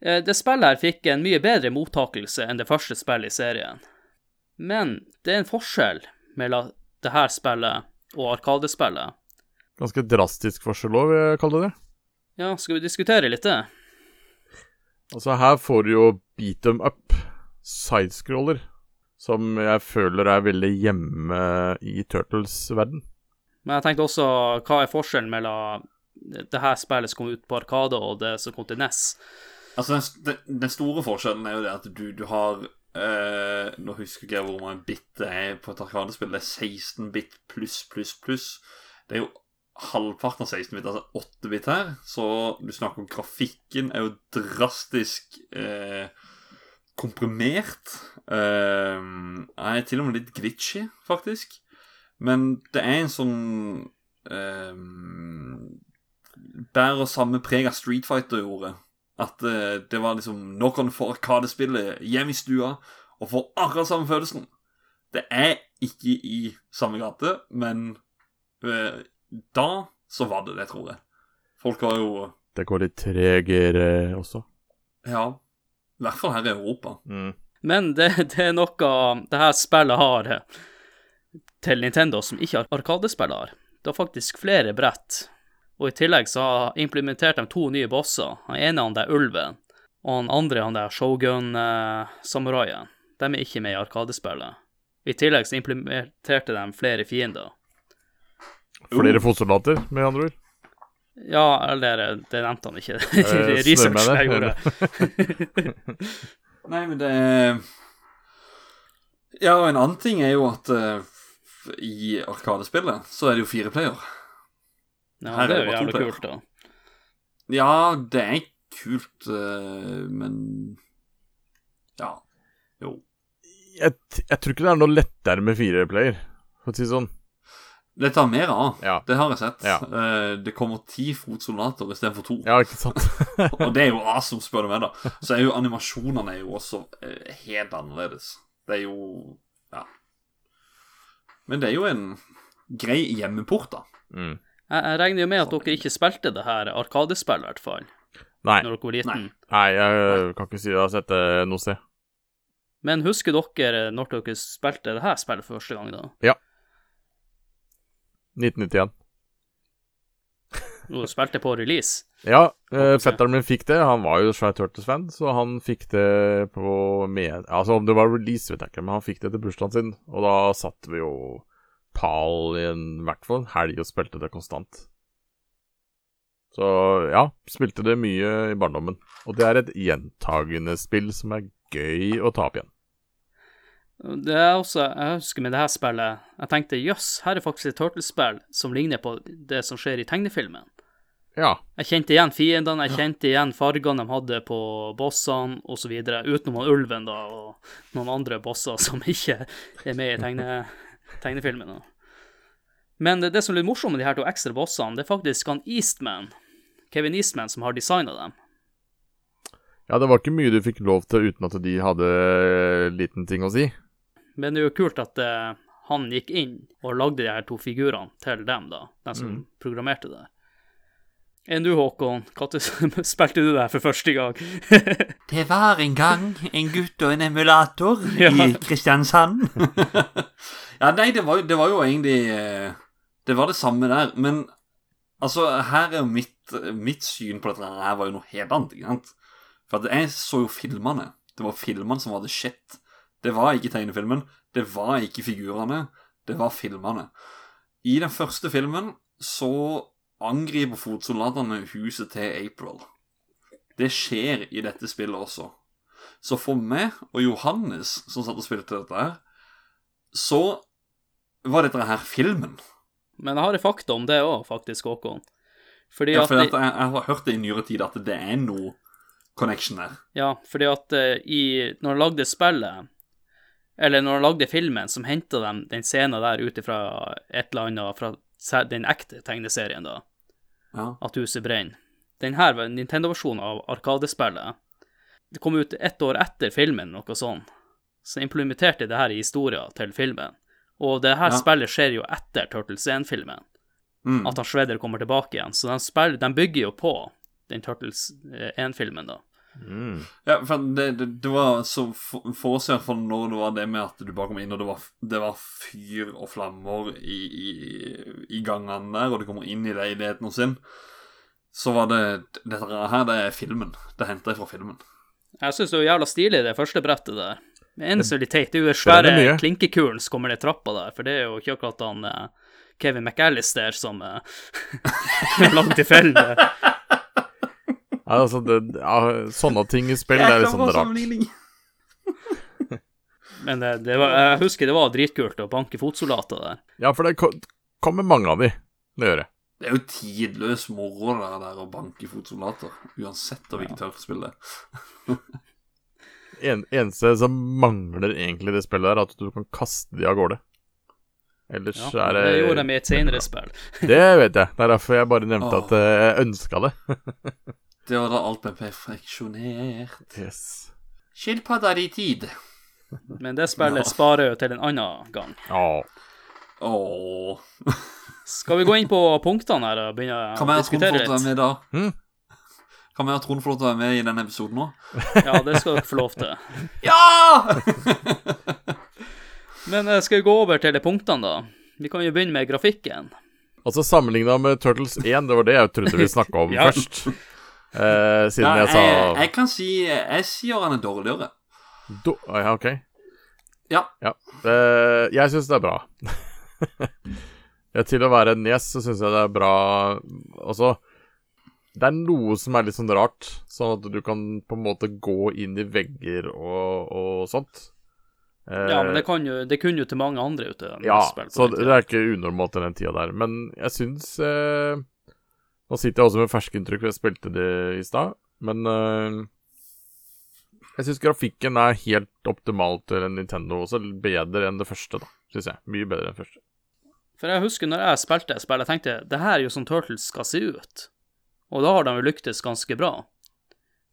Eh, Det spillet her fikk en mye bedre mottakelse enn det første spillet i serien. Men det er en forskjell mellom det her spillet og Arkadespillet. Ganske drastisk forskjell òg, vil jeg kalle det. Ja, skal vi diskutere litt det? Altså, her får du jo beat them up, sidescroller, som jeg føler er veldig hjemme i Turtles-verden. Men jeg tenkte også, hva er forskjellen mellom det her spillet som kom ut på Arkade, og det som kom til NES? Altså, den, den, store forskjellen er jo det at du, du har eh, Nå husker ikke jeg hvor mange bit det er på et arkadespill. Det er 16 bit pluss, pluss, pluss. Det er jo halvparten av 16 bit, altså 8 bit her. Så du snakker om grafikken er jo drastisk eh, komprimert. Er til og med litt glitchy, faktisk. Men det er en sånn uh, Bærer samme preg av Street Fighter gjorde. At uh, det var liksom Nå kan du få Arkadespillet hjem i stua og få akkurat samme følelsen. Det er ikke i samme gate, men uh, da så var det det, tror jeg. Folk var jo Det går litt tregere også. Ja. I hvert fall her i Europa. Mm. Men det, det er noe det her spillet har eh, til Nintendo som ikke Arkadespillet har. Det har faktisk flere brett. Og i tillegg så har implementert de to nye bosser. Den ene han der ulven, og den andre han der shogun-samuraien. De er ikke med i Arkadespillet. I tillegg så implementerte de flere fiender. Flere fotsoldater, med andre ord. Ja, eller det nevnte han ikke. Research jeg gjorde. Nei, men det Ja, og en annen ting er jo at uh, i Arkadespillet så er det jo fire player. Ja, Her er det er det jo jævlig player. kult, da. Ja, det er kult, uh, men Ja. Jo. Jeg, jeg tror ikke det er noe lettere med fire player, for å si det sånn. Det tar mer av. Ja. Det har jeg sett. Ja. Eh, det kommer ti fotsoldater istedenfor to. Ja, ikke sant? Og det er jo awesome, spør du meg, da. Så er jo animasjonene er jo også eh, helt annerledes. Det er jo Ja. Men det er jo en grei hjemmeport, da. Mm. Jeg, jeg regner jo med at dere ikke spilte det her Arkadespillet, i hvert fall, Nei. når dere var liten. Nei, jeg kan ikke si jeg har sett det noe sted. Men husker dere når dere spilte det her spillet for første gang, da? 1991. Når du spilte på release? Ja, eh, fetteren min fikk det. Han var jo svær Turtles-fan, så han fikk det på med Altså, om det var release, vet jeg ikke, men han fikk det til bursdagen sin, og da satt vi jo pal i en hvert fall en helg og spilte det konstant. Så ja, spilte det mye i barndommen. Og det er et gjentagende spill som er gøy å ta opp igjen. Det er også, Jeg husker med det her spillet Jeg tenkte jøss, her er faktisk et Turtles-spill som ligner på det som skjer i tegnefilmen. Ja. Jeg kjente igjen fiendene, jeg kjente igjen fargene de hadde på bossene osv., utenom ulven da, og noen andre bosser som ikke er med i tegne, tegnefilmen. da. Men det, det som er litt morsomt med de her to ekstra bossene, det er faktisk han Eastman, Kevin Eastman, som har designa dem. ja, det var ikke mye du fikk lov til uten at de hadde liten ting å si. Men det er jo kult at uh, han gikk inn og lagde de her to figurene til dem, da, den som programmerte det. Enn du, Håkon, når spilte du det her for første gang? Det var en gang en gutt og en emulator Ja. i Kristiansand. ja, nei, det var, det var jo egentlig eh, Det var det samme der. Men altså, her er jo mitt, mitt syn på dette her var jo noe helt annet. ikke sant? For at jeg så jo filmene. Det var filmene som var the shit. Det var ikke tegnefilmen. Det var ikke figurene. Det var filmene. I den første filmen så angriper fotsoldatene huset til April. Det skjer i dette spillet også. Så for meg og Johannes, som satt og spilte dette her, så var dette her filmen. Men jeg har et fakta om det òg, faktisk, Håkon. Fordi Ja, at, de, jeg, jeg har hørt det i nyere tid at det er noe connection der. ja, fordi at eh, i, når de lagde spillet, eller når han lagde filmen, som henta dem den scenen der ut ifra et eller annet fra den ekte tegneserien, da, Ja. at huset brenner. Den her var en Nintendo-versjon av Arkadespillet. Det kom ut ett år etter filmen, noe sånt. Så implementerte det her i historien til filmen. Og det her Ja. spillet skjer jo etter Turtles 1-filmen. Mm. At han Shredder kommer tilbake igjen. Så de, spiller, de bygger jo på den Turtles 1-filmen, da. Mm. Ja, for det, det, det var så for, for når det var det med at du bare kom inn, og det var, det var fyr og flammer i, i, i gangene der, og du kommer inn i leiligheten hos sin, så var det Dette her, det er filmen. Det henter jeg fra filmen. Jeg syns det var jævla stilig, det første brettet der. Det eneste er litt teit, det er jo den svære er klinkekulen som kommer ned trappa der, for det er jo ikke akkurat han eh, Kevin McAllister som uh, langt i fellet. Ja, altså, det, ja, sånne ting i spill det er litt sånn rart. Men det, det var, jeg husker det var dritkult å banke fotsoldater der. Ja, for det kommer mange av de. Det gjør det. Det er jo tidløs moro det der å banke fotsoldater, uansett av hvilket tørrspill det er. En, eneste som mangler egentlig det spillet, er at du kan kaste de av gårde. Ellers Ja, er det det gjorde de i et senere spill. Det vet jeg. Det er derfor jeg bare nevnte at eh, jeg ønska det. Det var da alt ble perfeksjonert. Yes. Skilpadder i tid. Men det spillet sparer jo til en annen gang. Ja. Oh. Skal vi gå inn på punktene her og begynne Kan å diskutere litt? med da? Hmm? Kan vi ha Trond få lov til å være med i denne episoden nå? Ja, det skal dere få lov til. Ja! Men eh, skal vi gå over til de punktene, da? Vi kan jo begynne med grafikken. Altså sammenligna med Turtles 1, det var det jeg trodde vi snakka om Ja. først. Eh, siden Ja, jeg sa jeg, jeg kan si Jeg sier han er dårligere. do, ah, Ja, ok. Ja. Ja. Eh, jeg syns det er bra. ja, til å være en gjest så syns jeg det er bra Altså Det er noe som er litt sånn rart, sånn at du kan på en måte gå inn i vegger og, og sånt. Eh, Ja, men det, kan jo, det kunne jo til mange andre ute. Ja, spill på så det er ikke unormalt i den tida der. Men jeg syns eh, Nå sitter jeg også med ferske inntrykk, for jeg spilte det i stad. Men eh, jeg syns grafikken er helt optimalt til en Nintendo. Også bedre enn det første, da. Syns jeg. Mye bedre enn det første. For jeg husker når jeg spilte spill, jeg tenkte det her er jo sånn Turtles skal se ut. Og da har de jo lyktes ganske bra.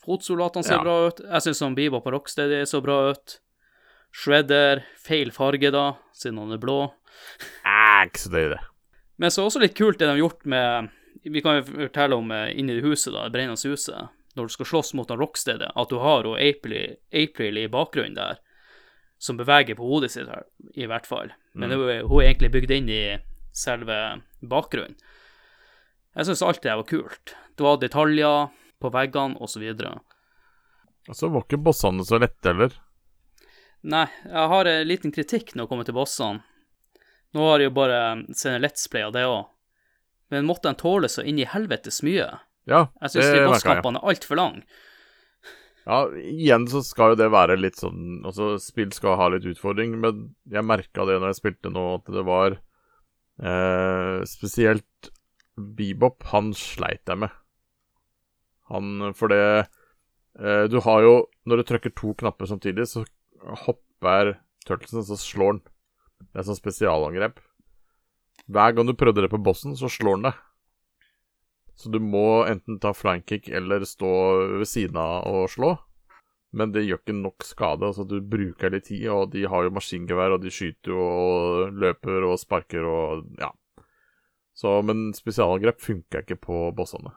Fotsoldatene ser Ja. bra ut. Jeg syns Bebop og Rocksteady så bra ut. Shredder, feil farge da, siden han er blå. Er ikke så nøye, det. Men så er også litt kult det de har gjort med Vi kan jo fortelle om eh, inni huset, da, brennende huset. Når du skal slåss mot han Rocksteady, at du har hun April, April i bakgrunnen der, som beveger på hodet sitt, her, i hvert fall. Men mm. hun er egentlig bygd inn i selve bakgrunnen. Jeg syns alt det var kult. Det var detaljer på veggene, osv. Og så var ikke bossene så lette heller. Nei, jeg har en liten kritikk når det kommer til bossene. Nå har jeg jo bare sett en Let's Play av det òg. Men måtte han tåle så inn i helvetes mye? Ja, Jeg syns de bosskampene er altfor lange. Ja, igjen så skal jo det være litt sånn Altså, spill skal ha litt utfordring, men jeg merka det når jeg spilte nå, at det var eh, Spesielt Bebop, han sleit jeg med. Han For det eh, Du har jo Når du trykker to knapper samtidig, så hopper turtlesen, så slår han. Det er sånn spesialangrep. Hver gang du prøvde det på bossen, så slår han deg. Så du må enten ta flying-kick eller stå ved siden av og slå. Men det gjør ikke nok skade. altså Du bruker litt tid, og de har jo maskingevær, og de skyter jo og løper og sparker og ja. Så, men spesialangrep funker ikke på bossene.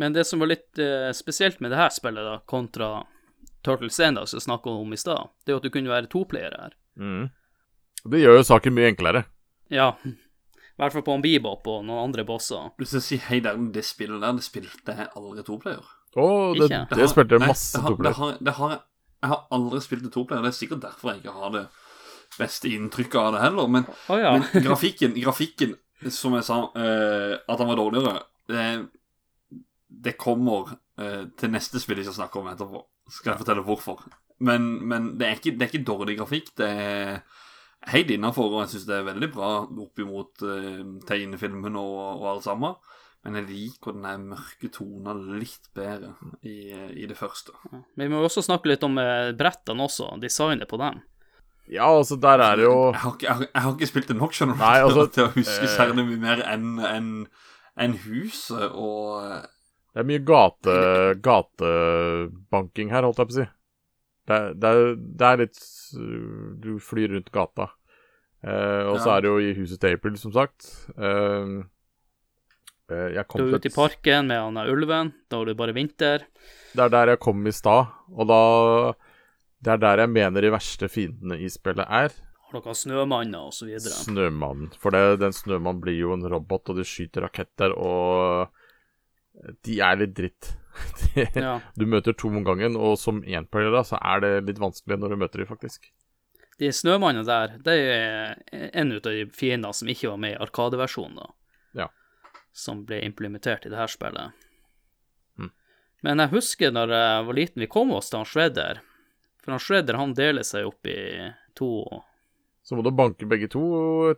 Men det som var litt eh, spesielt med det her spillet, da, kontra Turtles 1, da, som jeg snakka om i stad, det er jo at du kunne være toplayer her. Mm. Det gjør jo saken mye enklere. Ja, i hvert fall på en Bebop og noen andre bosser. Du skal si hei der, det spillet der, det spilte jeg aldri toplayer. Å, det, Ikke? det spilte jeg masse det har- toplayer. Det har, jeg- jeg har aldri spilt det toplayer. Det er sikkert derfor jeg ikke har det beste inntrykket av det heller. Men, oh, ja. men grafikken, grafikken, som jeg sa, uh, at han var dårligere, det, det kommer uh, til neste spill jeg skal snakke om etterpå. Skal jeg fortelle hvorfor. Men, men det, er ikke, det er ikke dårlig grafikk. Det er helt innafor, og jeg syns det er veldig bra opp imot uh, tegnefilmen og, og alt sammen. Men jeg liker den der mørke tonen litt bedre i, i det første. Men vi må også snakke litt om eh, brettene også, designet på dem. Ja, altså, der er det jo Jeg har ikke, jeg har, jeg har ikke spilt det nok, skjønner du, Nei, altså, til å huske eh, særlig mye mer enn en, en huset og Det er mye gate, gatebanking her, holdt jeg på å si. Det, det, det er litt Du flyr rundt gata. Eh, og så Ja. er det jo i huset til April, som sagt. Eh, eh, jeg kom Du er ute i parken med han ulven, da var det bare vinter. Det er der jeg kom i stad, og da Det er der jeg mener de verste fiendene i spillet er. Har dere snømanner og så videre. Snømannen. For det, den snømannen blir jo en robot, og de skyter raketter, og de er litt dritt. Ja. Du møter to om gangen, og som enplayer da, så er det litt vanskelig når du møter dem, faktisk. De snømannene der, det er en av de fiendene som ikke var med i Arkadeversjonen, da. Ja. Som ble implementert i det her spillet. Mm. Men jeg husker når jeg var liten, vi kom oss til han Shredder. For han Shredder han deler seg opp i to Så må du banke begge to,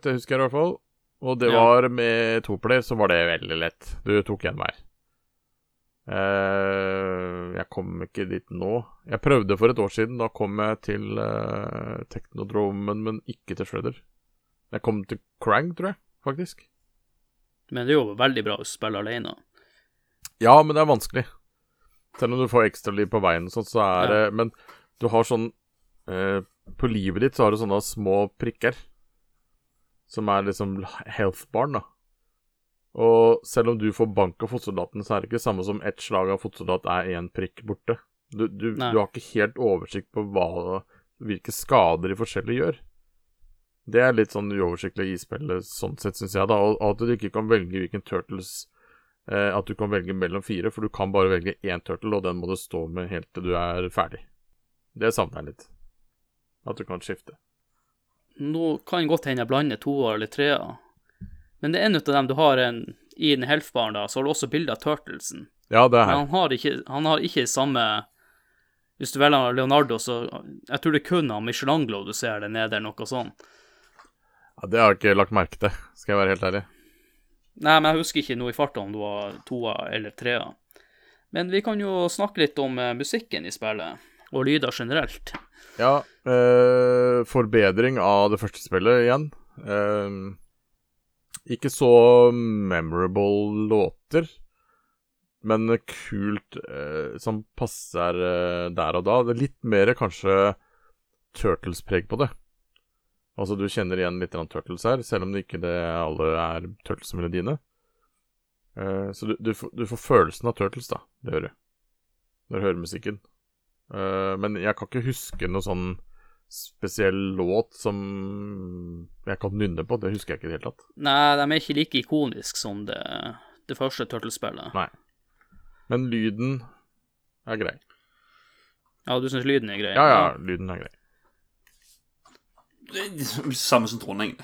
det husker jeg i hvert fall. Og det Ja. var med toplayer, så var det veldig lett. Du tok én hver. Eh, jeg kom ikke dit nå. Jeg prøvde for et år siden. Da kom jeg til uh, Technodromen, men ikke til Shredder. Jeg kom til Krang, tror jeg, faktisk. Men det er jo veldig bra å spille alene. Ja, men det er vanskelig. Selv om du får ekstraliv på veien sånn, så er det Men du har sånn eh, På livet ditt så har du sånne små prikker. Som er liksom health barn, da. Og selv om du får bank av fotsoldaten, så er det ikke det samme som ett slag av fotsoldat er én prikk borte. Du, du, du har ikke helt oversikt på hva, hvilke skader de forskjellige gjør. Det er litt sånn uoversiktlig i spillet, sånn sett, syns jeg, da. Og og at du ikke kan velge hvilken turtles eh, At du kan velge mellom fire, for du kan bare velge én turtle, og den må du stå med helt til du er ferdig. Det savner jeg litt. At du kan skifte. Nå kan godt hende jeg blander toer eller treer. Men det er en av dem du har en i den health-baren, da, så har du også bilde av Turtlesen. Ja, det er Men her. han har ikke, han har ikke samme Hvis du velger Leonardo, så Jeg tror det er kun han Michelangelo du ser der nede, eller noe sånt. Ja, det har jeg ikke lagt merke til, skal jeg være helt ærlig. Nei, men jeg husker ikke noe i farta om det var toa eller trea. Men vi kan jo snakke litt om eh, musikken i spillet, og lyder generelt. Ja, eh, forbedring av det første spillet igjen. Eh, ikke så memorable låter, men kult eh, som passer eh, der og da. Det er litt mer kanskje Turtles-preg på det. Altså, du kjenner igjen litt Turtles her, selv om det ikke det alle er Turtles-melodiene. Eh, så du, du, du får følelsen av Turtles, da. Det gjør du. Når du hører musikken. Eh, men jeg kan ikke huske noe sånn spesiell låt som jeg kan nynne på. Det husker jeg ikke i det hele tatt. Nei, de er ikke like ikoniske som det, det første Turtles-spillet. Nei. Men lyden er grei. Ja, du syns lyden er grei? Ja, ja, lyden er grei. Det er Samme som Trondheim.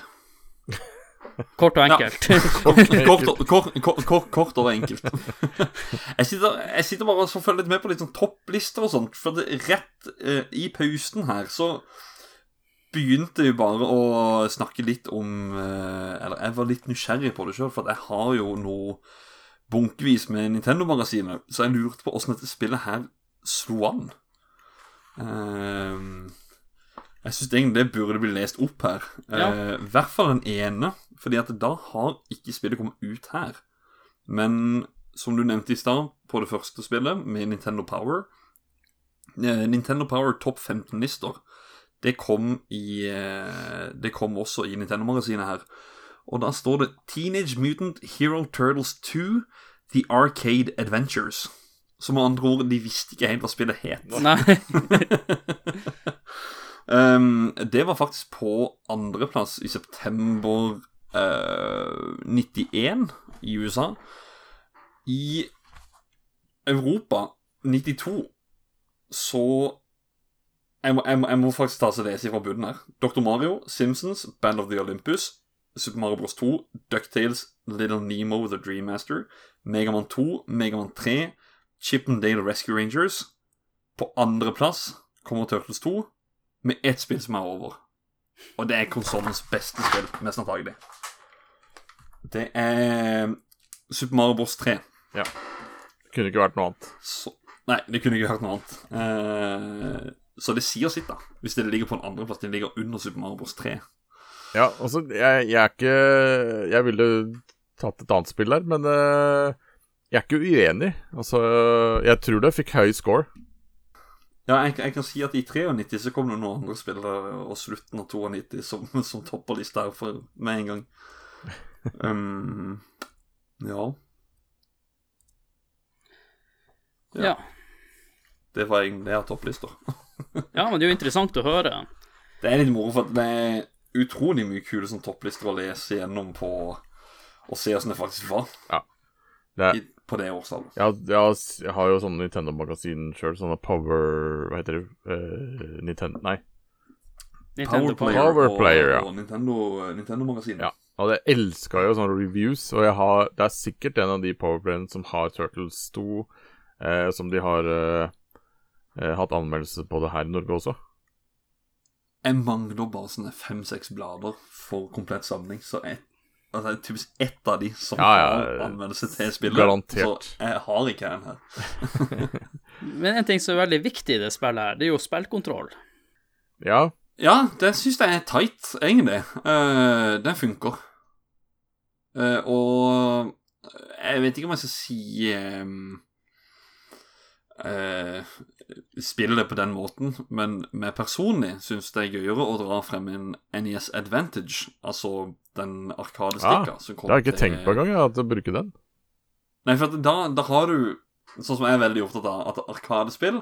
Kort og enkelt. Kort, kort, kort, kort, kort, og enkelt. jeg, sitter, jeg sitter bare og følger litt med på litt sånn topplister og sånt. For det, rett eh, i pausen her så begynte vi bare å snakke litt om eh, Eller jeg var litt nysgjerrig på det sjøl, for jeg har jo noe bunkevis med Nintendo-magasinet, så jeg lurte på åssen dette spillet her slo an. Eh, jeg syns egentlig det burde bli lest opp her. Ja. Eh, I hvert fall den ene, fordi at da har ikke spillet kommet ut her. Men som du nevnte i stad, på det første spillet, med Nintendo Power eh, Nintendo Power topp 15-lister, det kom i eh, Det kom også i Nintendo-magasinet her. Og da står det Teenage Mutant Hero Turtles 2 The Arcade Adventures. Som med andre ord, de visste ikke helt hva spillet het. Nei. Um, det var faktisk på andreplass i september uh, 91 i USA. I Europa 92 så jeg må, jeg, må, jeg må faktisk ta og lese fra bunnen her. Dr. Mario, Simpsons, Band of the Olympus, Super Mario Bros. 2, Ducktales, Little Nemo The Dream Master, Megaman 2, Megaman 3, Chippendale Rescue Rangers. På andreplass kommer Turtles 2 med ett spill som er over. Og det er konsollens beste spill, mest antagelig. Det er Super Mario Bros. 3. Ja. Det kunne ikke vært noe annet. Så, nei, det kunne ikke vært noe annet. Eh, så det sier sitt, da. Hvis det ligger på en andreplass. Det ligger under Super Mario Bros. 3. Ja, altså, jeg, jeg er ikke Jeg ville tatt et annet spill der, men uh, jeg er ikke uenig. Altså, jeg tror det fikk høy score. Ja, jeg, jeg kan si at i 93 så kom det noen andre spillere, og slutten av 92 som, som topper lista her for med en gang. Um, ja. Ja. Det var egentlig det av topplister. ja, men det er jo interessant å høre. Det er litt moro, for det er utrolig mye kule som topplister å lese gjennom på Og se åssen det faktisk var Ja. Det i, på det årsallet. jeg, har- jeg, har- jo sånne Nintendo-magasin sjøl, sånne Power Hva heter det? Uh, Nintendo Nei. Nintendo Power Power. Player, Power Player, ja. og, og Nintendo, Nintendo-magasinet. Ja. Og jeg elska jo sånne reviews, og jeg har, det er sikkert en av de Powerplayene som har Turtles 2, eh, som de har eh, eh, hatt anmeldelse på det her i Norge også. Jeg mangler bare sånne fem-seks blader for komplett samling, så jeg Altså, det er typisk ett av de som Ja, ja, har anmeldelse til spillet. garantert. Så jeg har ikke en her. Men en ting som er veldig viktig i det spillet her, det er jo spillkontroll. Ja, Ja, det syns jeg er tight, egentlig. Uh, den funker. Uh, og jeg vet ikke om jeg skal si um, eh, Spille det på den måten, men meg personlig syns det er gøyere å dra frem en NES Advantage, altså den arkadestikka Ja, som det har jeg ikke til- tenkt på engang, jeg, at å bruke den. Nei, for da, da har du Sånn som jeg er veldig opptatt av, at arkadespill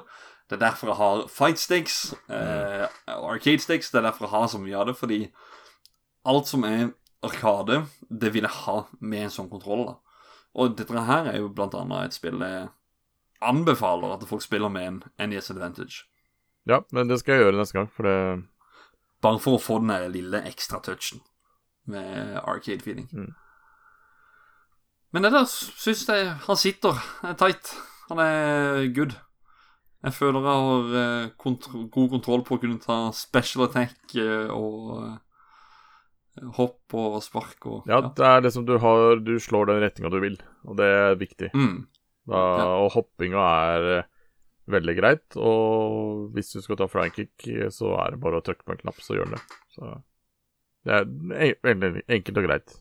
Det er derfor jeg har fight sticks, eh, arcade sticks, Det er derfor jeg har så mye av det, fordi alt som er arkade, det vil jeg ha med en sånn kontroll. da Og dette her er jo blant annet et spill jeg anbefaler at folk spiller med en NES Advantage. Ja, men det skal jeg gjøre neste gang, for det Bare for å få den lille ekstra touchen med arcade feeling. Mm. Men ellers syns jeg han sitter er tight. Han er good. Jeg føler jeg har eh, kontro god kontroll på å kunne ta special attack eh, og eh, hopp og spark og Ja, det er liksom du har Du slår den retninga du vil, og det er viktig. Mm. Da, Ja. Og hoppinga er eh, veldig greit, og hvis du skal ta flykick, så er det bare å trykke på en knapp, så gjør den det. Så det er veldig enkelt og greit.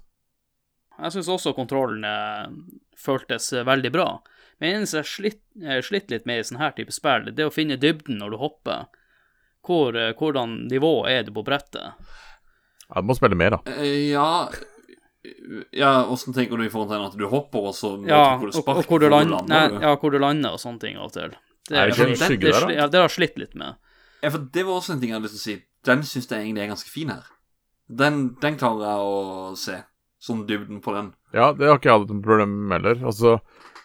Jeg syns også kontrollen eh, føltes veldig bra. Men det eneste jeg slitt, slitt litt med i sånn her type spill, det er å finne dybden når du hopper. Hvor, eh, hvordan nivå er du på brettet? Ja, du må spille mer, da. Ja Ja, åssen tenker du i forhold til at du hopper, og så Ja, hvor du sparker, og hvor, du land, nei, du? ja, hvor du lander og sånne ting av og til. Det, Er det ikke det- skygge det, der, da? Ja, det har slitt litt med. Ja, for det var også en ting jeg hadde lyst til å si. Den syns jeg egentlig er ganske fin her. Den, den klarer jeg å se. Sånn dybden på den. Ja, det har ikke jeg hatt noe problem med heller. Altså,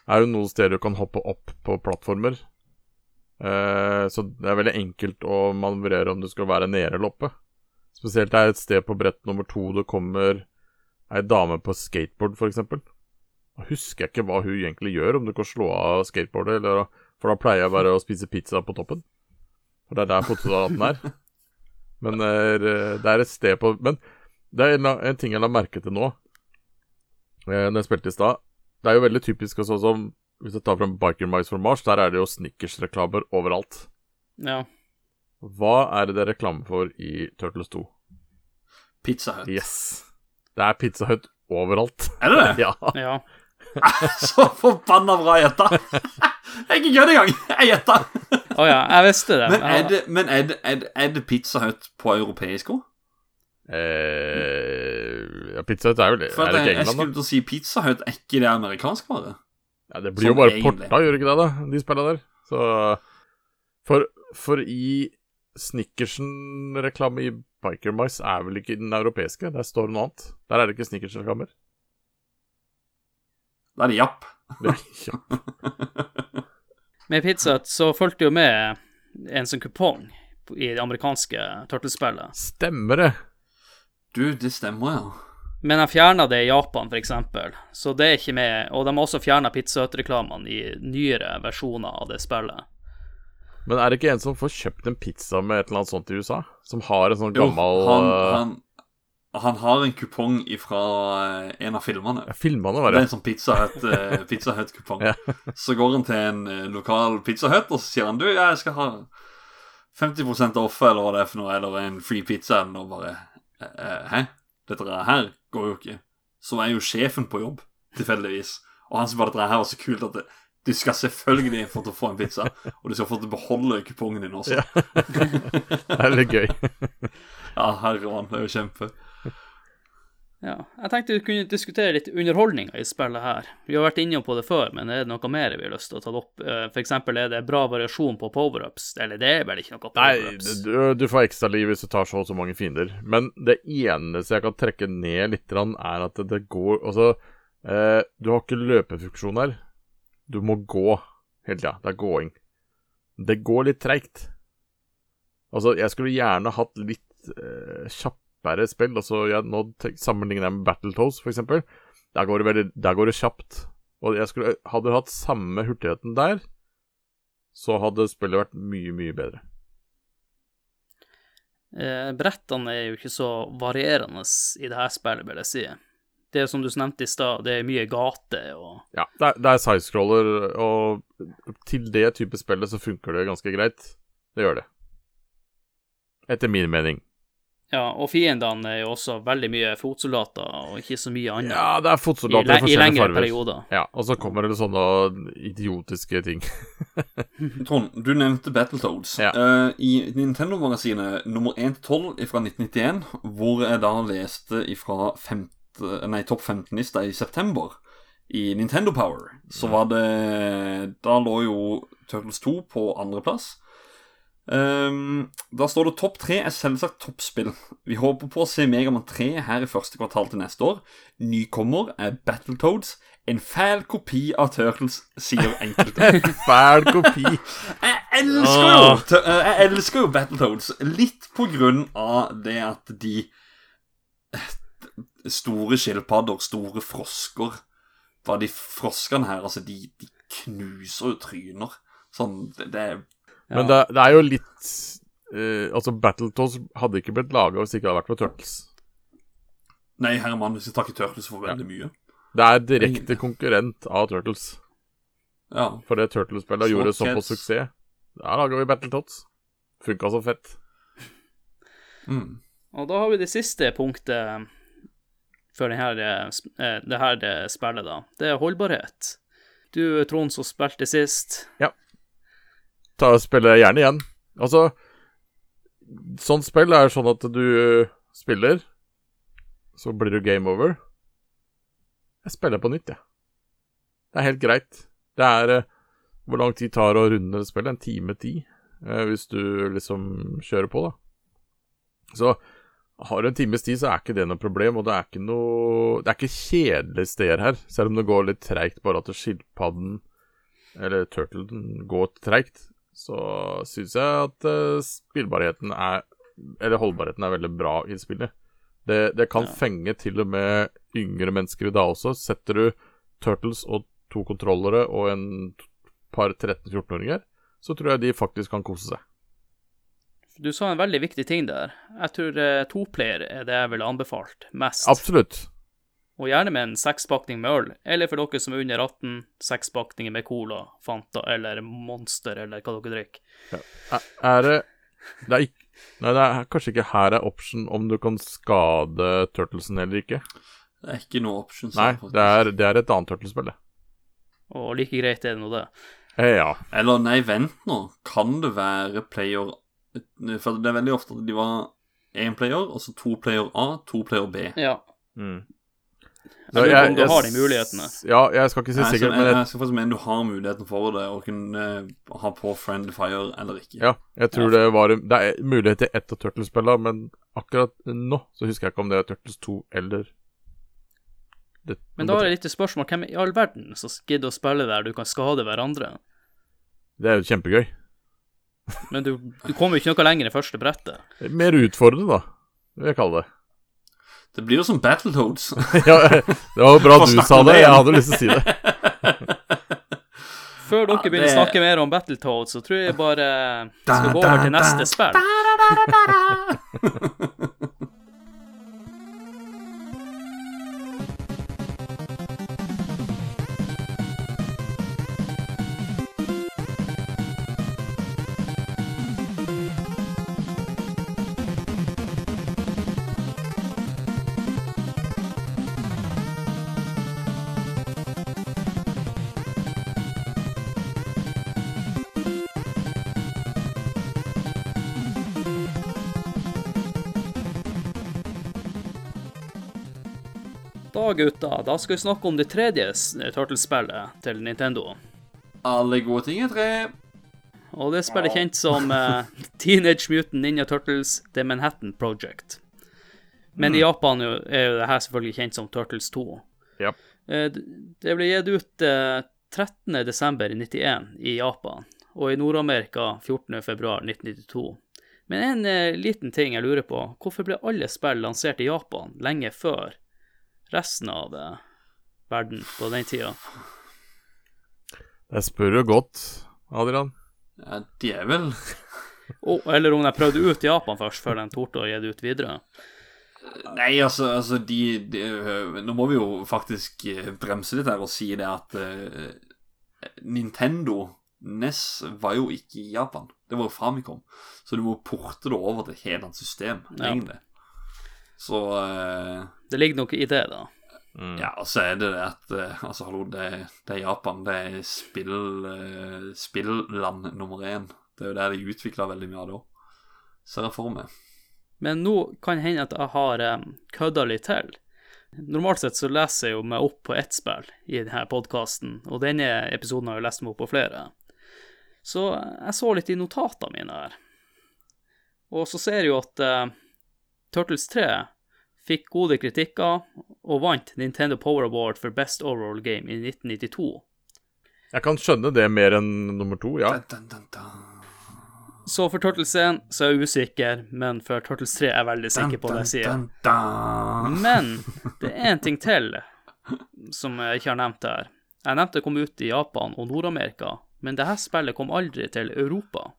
er det noen steder du kan hoppe opp på plattformer. Eh, så det er veldig enkelt å manøvrere om du skal være nede eller oppe. Spesielt det er et sted på brett nummer to du kommer ei dame på skateboard, for eksempel. Da husker jeg ikke hva hun egentlig gjør, om du kan slå av skateboardet, eller For da pleier jeg bare å spise pizza på toppen. For det er der fotosalaten er. Men det er, det er et sted på Men det er en, en ting jeg la merke til nå, eh, når jeg spilte i stad. Det er jo veldig typisk sånn som Hvis jeg tar fram Biker Mice from Mars, der er det jo Snickers-reklamer overalt. Ja. Hva er det det er reklame for i Turtles 2? Pizza Hut. Yes. Det er Pizza Hut overalt. Er det det? ja. ja. Så forbanna bra gjetta! Jeg er ikke kødd engang. Jeg gjetta. oh, ja, jeg visste det. Men er det, men er det, er det, er det Pizza Hut på europeisk òg? Eh, ja, Pizza Hut er jo det. For Er det jeg, ikke jeg England, skulle til å si Pizza Hut, er ikke det amerikansk bare? Ja, det blir jo sånn bare egentlig. porta, gjør ikke det, da? De spillene der. Så For, for i Snickersen-reklame i Biker Mice er vel ikke den europeiske? Der står det noe annet. Der er det ikke Snickersen-reklamer. Det er det Japp. Det- Ja. Med Pizzat så fulgte jo med en sånn kupong i det amerikanske Turtles-spillet. Stemmer det. Du, det stemmer, ja. Men de fjerna det i Japan, for eksempel. Så det er ikke med. Og de har også fjerna Pizza Hut-reklamene i nyere versjoner av det spillet. Men er det ikke en som får kjøpt en pizza med et eller annet sånt i USA? Som har en sånn Jo, gammel han, eh, han, han har en kupong fra en av filmene. ja, Filma det, Det var er det. en sånn Pizza Hut-kupong. Pizza Hut-kupong. Ja. Så går han til en eh, lokal Pizza Hut, og så sier han Du, jeg skal ha 50% off, eller hva det er for noe, eller en free pizza, eller noe bare eh, eh, Hæ? Dette her går jo ikke. Så er jo sjefen på jobb, tilfeldigvis. Og han som bare dette her var så kult at det, du skal selvfølgelig få til å få en pizza, og du skal få til å beholde kupongen din også. Ja. Det er litt gøy. Ja, herre mann, det er jo kjempe. Ja. Jeg tenkte vi kunne diskutere litt underholdninga i spillet her. Vi har vært inne på det før, men er det noe mer vi har lyst til å ta opp? Eh, For eksempel er det bra variasjon på power-ups. Eller det er vel ikke noe Nei, power-ups? du, du får ekstra liv hvis du tar så og så mange fiender. Men det eneste jeg kan trekke ned litt, er at det går Altså, eh, du har ikke løpefunksjon her. Du må gå hele tida. Det er gåing. Det går litt treigt. Altså, jeg skulle gjerne hatt litt eh, kjappere spill. Altså, jeg, nå sammenligner jeg med Battletoads, for eksempel. Der går det, veldig, der går det kjapt. Og jeg skulle, hadde du hatt samme hurtigheten der, så hadde spillet vært mye, mye bedre. Eh, brettene er jo ikke så varierende i det her spillet, vil jeg si. Det er som du nevnte i stad, det er mye gater og Ja, det er, det er sidescroller, og til det type spillet så funker det ganske greit. Det gjør det. Etter min mening. Ja, og fiendene er jo også veldig mye fotsoldater og ikke så mye annet. Ja, det er I, fotsoldater le i I forskjellige lengre farger. perioder. Ja, og så kommer det sånne idiotiske ting. Trond, du nevnte Battletoads. Ja. Uh, I Nintendo-magasinet nummer 1-12 fra 1991, hvor jeg da leste fra femte, nei, topp 15-lista i september i Nintendo Power, så var det Da lå jo Turtles 2 på andreplass. Um, da står det topp tre er selvsagt toppspill. Vi håper på å se Megaman 3 her i første kvartal til neste år. Nykommer er Battletoads. En fæl kopi av Turtles, sier enkelte. Fæl kopi. Jeg elsker jo t- eh, Jeg elsker jo Battletoads Litt på grunn av det at de Store skilpadder, store frosker Bare de froskene her, altså, de, de knuser jo tryner. Sånn, det, det er Men det, det er jo litt uh, Altså, Battletoads hadde ikke blitt laga hvis det ikke hadde vært for Turtles. Nei, Herman, hvis jeg takker Turtles for veldig mye. Det er direkte konkurrent av Turtles. Ja. For det Turtles-spillet gjorde såpass på suksess. Da lager vi Battletoads. Funka så fett. Mm. Og da har vi det siste punktet for det her, eh, eh, det eh, spillet, da. Det er holdbarhet. Du, Trond, som spilte sist. Ja. Ta og Spille gjerne igjen. Altså Sånt spill er sånn at du spiller, så blir det game over. Jeg spiller på nytt, jeg. Det er helt greit. Det er eh, Hvor lang tid tar å runde det spillet? En time, ti? Eh, hvis du liksom kjører på, da. Så har du en times tid, så er ikke det noe problem, og det er ikke noe Det er ikke kjedelige steder her, selv om det går litt treigt bare at skilpadden eller turtlen går treigt, så syns jeg at eh, spillbarheten er Eller holdbarheten er veldig bra i spillet. Det, det kan Ja. fenge til og med yngre mennesker i dag også. Setter du Turtles og to kontrollere og en par 13-14-åringer, så tror jeg de faktisk kan kose seg. Du sa en veldig viktig ting der. Jeg tror eh, toplayer er det jeg ville anbefalt mest. Absolutt. Og gjerne med en sekspakning med øl, eller for dere som er under 18, sekspakninger med Cola, Fanta eller Monster eller hva dere drikker. Er- Er det Det er ikke Nei, det er kanskje ikke her er option om du kan skade turtlesen eller ikke. Det er ikke noe option. Nei, det er, det er et annet turtlespill, det. Og like greit er det nå det. Eh, ja. Eller nei, vent nå. Kan det være player For det er veldig ofte at de var én player, og så to player A, to player B. Ja. Mm. Jeg jeg, på om du har de mulighetene. Ja, jeg skal ikke si Nei, sikkert, jeg, men jeg, jeg skal faktisk mene du har muligheten for det, å kunne eh, ha på Friendly Fire eller ikke. ja, jeg tror det var Det er mulighet til ett av Turtles-spillene, men akkurat nå så husker jeg ikke om det er Turtles 2 eller det, Men da er det litt spørsmål hvem i all verden som gidder å spille der du kan skade hverandre? Det er jo kjempegøy. Men du, du kommer jo ikke noe lenger i første brettet. Mer utfordrende, da, vil jeg kalle det. Det blir jo som Battletoads. Ja, det var bra du sa det. Jeg hadde lyst til å si det. Før dere begynner å snakke mer om Battletoads, så tror jeg bare skal gå over til neste spill. Da, gutter. da skal vi snakke om det tredje Turtles-spillet til Nintendo. Alle gode ting er tre. Og det spillet er kjent som uh, Teenage Mutant Ninja Turtles The Manhattan Project. Men i Japan er jo det her selvfølgelig kjent som Turtles 2. Ja. Eh, Det ble gitt ut eh, 13. desember i 91 i Japan, og i Nord-Amerika 14. februar 1992. Men en eh, liten ting jeg lurer på, hvorfor ble alle spill lansert i Japan lenge før resten av eh, verden på den tida? Jeg spør jo godt, Adrian. Ja, djevel. vel Oh, eller om de prøvde ut Japan først, før de torde å gi det ut videre. Nei, altså, altså de, de øh, Nå må vi jo faktisk øh, bremse litt her og si det at uh, Nintendo NES var jo ikke i Japan. Det var jo Famicom. Så du må porte det over til et helt annet system, Ja. Så uh, Det ligger noe i det, da. Mm. Ja, og så er det det at uh, Altså, hallo, det, det er Japan. Det er spill, uh, spillland nummer én. Det er jo der de utvikla veldig mye av det òg. Ser jeg for meg. Men nå kan hende at jeg har um, kødda litt til. Normalt sett så leser jeg jo meg opp på ett spill i denne podkasten, og denne episoden har jeg lest meg opp på flere. Så jeg så litt i notatene mine her. Og så ser jeg jo at uh, Turtles 3 fikk gode kritikker og vant Nintendo Power Award for Best Overall Game i 1992. Jeg kan skjønne det mer enn nummer to, ja. Dun, dun, dun, dun. Så for Turtles 1 så er jeg usikker, men for Turtles 3 er jeg veldig sikker på det jeg sier. Men det er en ting til som jeg ikke har nevnt her. Jeg nevnte det kom ut i Japan og Nord-Amerika, men dette spillet kom aldri til Europa.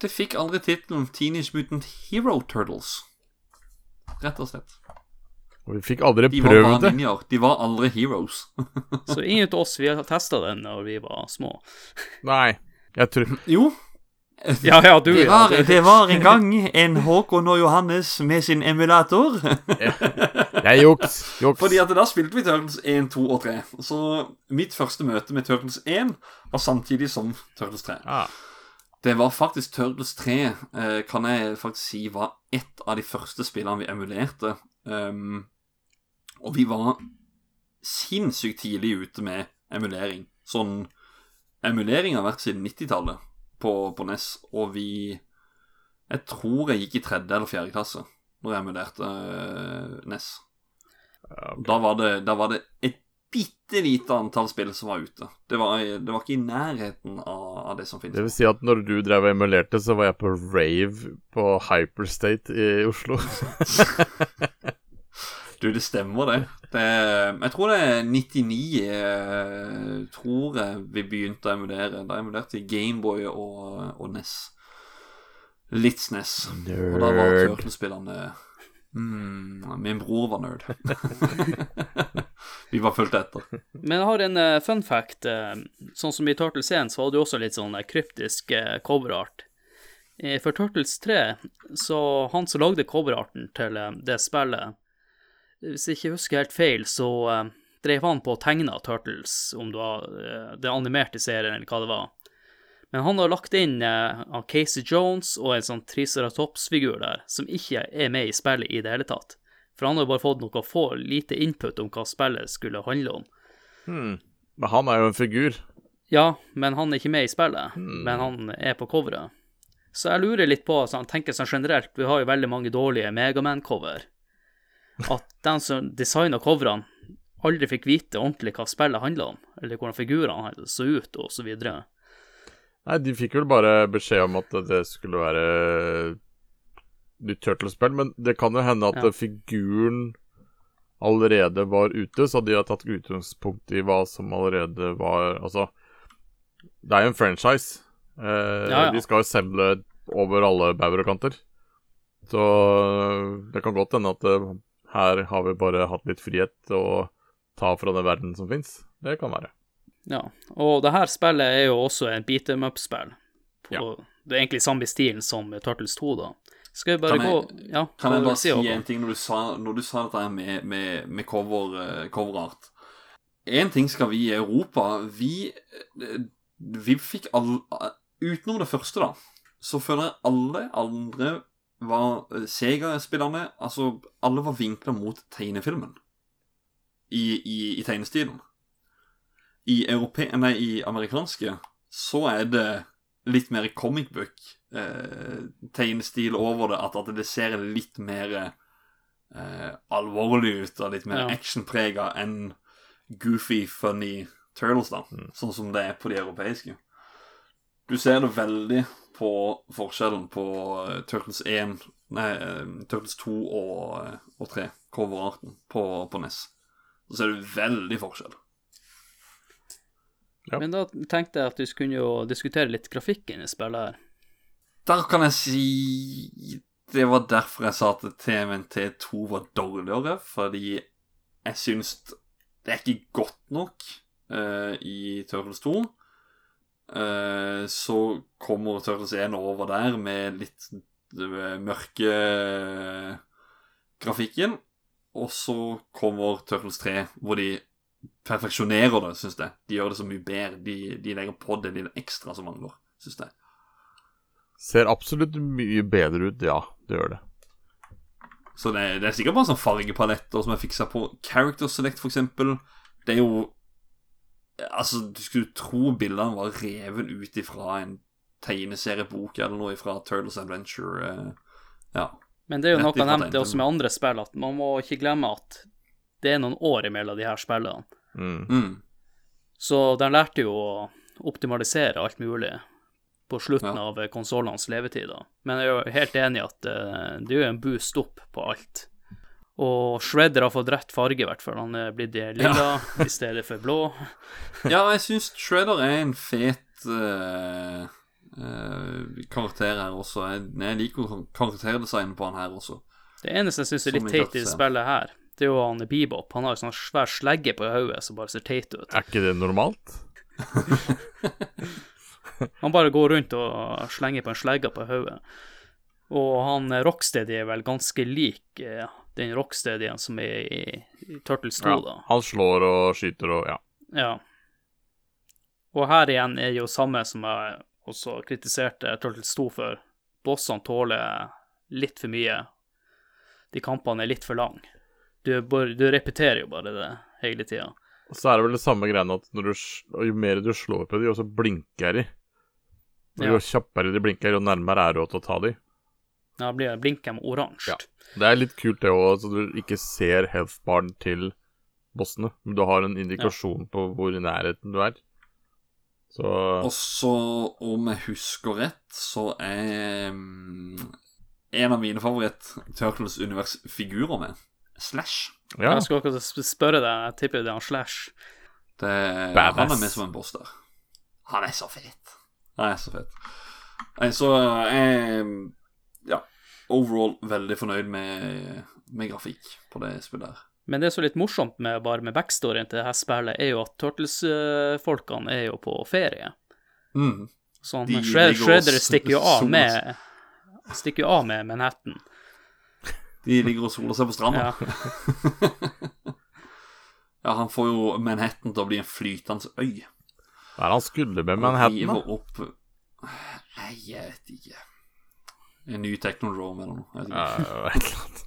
Det fikk aldri tittelen Teenage Mutant Hero Turtles. Rett og slett. Og vi fikk aldri De var prøvd bare det. Ninjer. De var aldri heroes. Så ingen av oss vi har testa den da vi var små. Nei. Jeg tror Jo, Ja, ja, du, det var, ja, det var en gang en Håkon og Johannes med sin emulator. Jeg juks. Juks. Fordi at da spilte vi Turtles 1, 2 og 3. Så mitt første møte med Turtles 1 var samtidig som Turtles 3. Ah, Det var faktisk Turtles 3, eh, kan jeg faktisk si, var ett av de første spillene vi emulerte. Um, og vi var sinnssykt tidlig ute med emulering. Sånn Emulering har vært siden 90-tallet på, på NES, og vi Jeg tror jeg gikk i tredje eller fjerde klasse når jeg emulerte eh, NES. Da var det, da var det et bitte lite antall spill som var ute. Det var, det var ikke i nærheten av, av det som finnes. det vil si at når du drev og emulerte, så var jeg på rave på Hyperstate i Oslo. Du, det stemmer, det. det jeg tror det er 99 jeg tror jeg vi begynte å emulere. Da emulerte vi Gameboy og, og NES. Litt SNES. Og da var turtlespillerne mm, Min bror var nerd. vi bare fulgte etter. Men jeg har en uh, fun fact. eh, sånn som i Turtles 1 så hadde du også litt sånn eh, kryptisk uh, coverart. Eh, for Turtles 3, så han som lagde coverarten til eh, det spillet Hvis jeg ikke husker helt feil, så eh, drev han på å tegne Turtles, om det var eh, det animerte serien, eller hva det var. Men han har lagt inn eh, Casey Jones og en sånn Triceratops-figur der, som ikke er med i spillet i det hele tatt. For han har jo bare fått noe få lite input om hva spillet skulle handle om. Hmm. Men han er jo en figur. Ja, men han er ikke med i spillet, men han er på coveret. Så jeg lurer litt på, sånn, tenker sånn generelt, vi har jo veldig mange dårlige Megaman-cover. At den som designa coverne, aldri fikk vite ordentlig hva spillet handla om, eller hvordan figurene så ut, og så videre. Nei, de fikk vel bare beskjed om at det skulle være nytt Turtles-spill, men det kan jo hende at Ja. figuren allerede var ute, så de har tatt utgangspunkt i hva som allerede var Altså, det er jo en franchise. Eh, Ja, ja. De skal jo semble over alle bauger og kanter. Så det kan godt hende at her har vi bare hatt litt frihet å ta fra den verden som fins. Det kan være. Ja, og det her spillet er jo også en beat em up-spill. Ja. Det er egentlig samme stilen som Turtles 2, da. Skal vi bare Kan jeg- gå Ja, Kan jeg bare si også? en ting når du sa, når du sa dette med, med, med cover, eh, coverart? Én ting skal vi i Europa Vi, eh, vi fikk alle Utenom det første, da, så føler jeg alle andre var eh, Sega-spillerne Altså, alle var vinkla mot tegnefilmen i, i, i tegnestilen. I, europe, nei, I amerikanske så er det litt mer comic book eh, tegnestil over det. At, at det ser litt mer eh, alvorlig ut og litt mer Ja. actionprega enn goofy, funny turtles, da. Sånn som det er på de europeiske. Du ser det veldig på forskjellen på eh, Turtles 1 Nei, eh, Turtles 2 og, eh, og 3, coverarten på, på NES. Så ser du veldig forskjell. Ja. Men da tenkte jeg at vi skulle jo diskutere litt grafikken i spillet her. Der kan jeg si Det var derfor jeg sa at TMNT2 var dårligere, fordi jeg syns det er ikke godt nok uh, i Turtles 2. Eh, så kommer Turtles 1 over der med litt eh, mørke grafikken. Og så kommer Turtles 3, hvor de perfeksjonerer det, syns jeg. De gjør det så mye bedre. De, de legger på det lille ekstra som mangler, syns jeg. Ser absolutt mye bedre ut, ja. Det gjør det. Så det, det er sikkert bare sånn fargepaletter som er fiksa på. Character Select, for eksempel. Det er jo Altså, du skulle tro bildene var revet ut ifra en tegneseriebok eller noe fra Turtles Adventure. eh, Ja. Men det er jo noe jeg nevnte også med andre spill, at man må ikke glemme at det er noen år imellom de her spillene. Mm. Mm. Så de lærte jo å optimalisere alt mulig på slutten Ja. av konsollenes levetid. Men jeg er jo helt enig i at eh, det er jo en boost opp på alt. Og Shredder har fått rett farge, i hvert fall. Han er blitt lilla i stedet for blå. ja, jeg syns Shredder er en fet uh, uh, karakter her også. Jeg, jeg liker karakterdesignet på han her også. Det eneste jeg syns er litt teit i spillet her, det er jo han Bebop. Han har jo sånn svær slegge på hodet som bare ser teit ut. Er ikke det normalt? Han bare går rundt og slenger på en slegge på hodet. Og han Rocksteady er vel ganske lik eh, den Rocksteadyen som er i, i Turtles 2, da. Han slår og skyter og ja. Ja. Og her igjen er jo samme som jeg også kritiserte Turtles 2 for. Bossene tåler litt for mye. De kampene er litt for lange. Du, du repeterer jo bare det hele tida. Og så er det vel det samme greiene at du, jo mer du slår på dem, jo så blinker de. Og Ja. Jo kjappere de blinker, jo nærmere er du til å ta de. Da blir blinker med oransje. Ja. Det er litt kult det òg, så du ikke ser health-baren til bossene. Men du har en indikasjon på hvor i nærheten du er. Så Og så, om jeg husker rett, så er mm, en av mine favoritt Turtles-univers-figurer med Slash Ja, Jeg skulle akkurat spørre deg, jeg tipper det er Slash. Det, han er med som en boss der. Han er så fet. Han er så fet. Så jeg Ja, overall veldig fornøyd med, med grafikk på det spillet her. Men det som er litt morsomt med bare med backstoryen til det her spillet, er jo at Turtles-folkene er jo på ferie. Mm. Sånn, De Shred, Shredder stikker jo av med Stikker jo av med Manhattan. De ligger og soler seg på stranda. Ja. Ja, han får jo Manhattan til å bli en flytende øy. hva er det han skulle med Manhattan, da? opp Nei, jeg vet ikke. En ny Technodrome eller noe. Ja, et eller annet.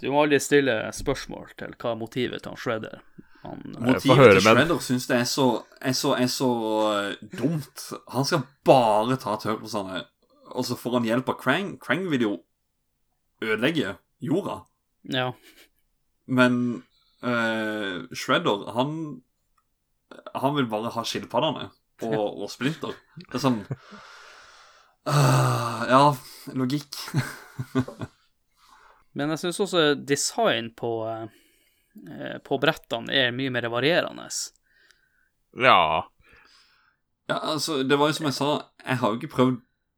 Du må aldri stille spørsmål til hva er motivet til han Shredder. Han, Motivet høre, til Shredder syns det er så, er så, er så uh, dumt. Han skal bare ta Turtlesene, og så får han hjelp av Krang. Krang vil jo ødelegge jorda. ja. Men uh, Shredder, han Han vil bare ha skilpaddene og, og Splinter. Det er sånn ah, Ja, logikk. Men jeg syns også design på, eh, på brettene er mye mer varierende. Ja. Ja, altså, det var jo som jeg sa, jeg har jo ikke prøvd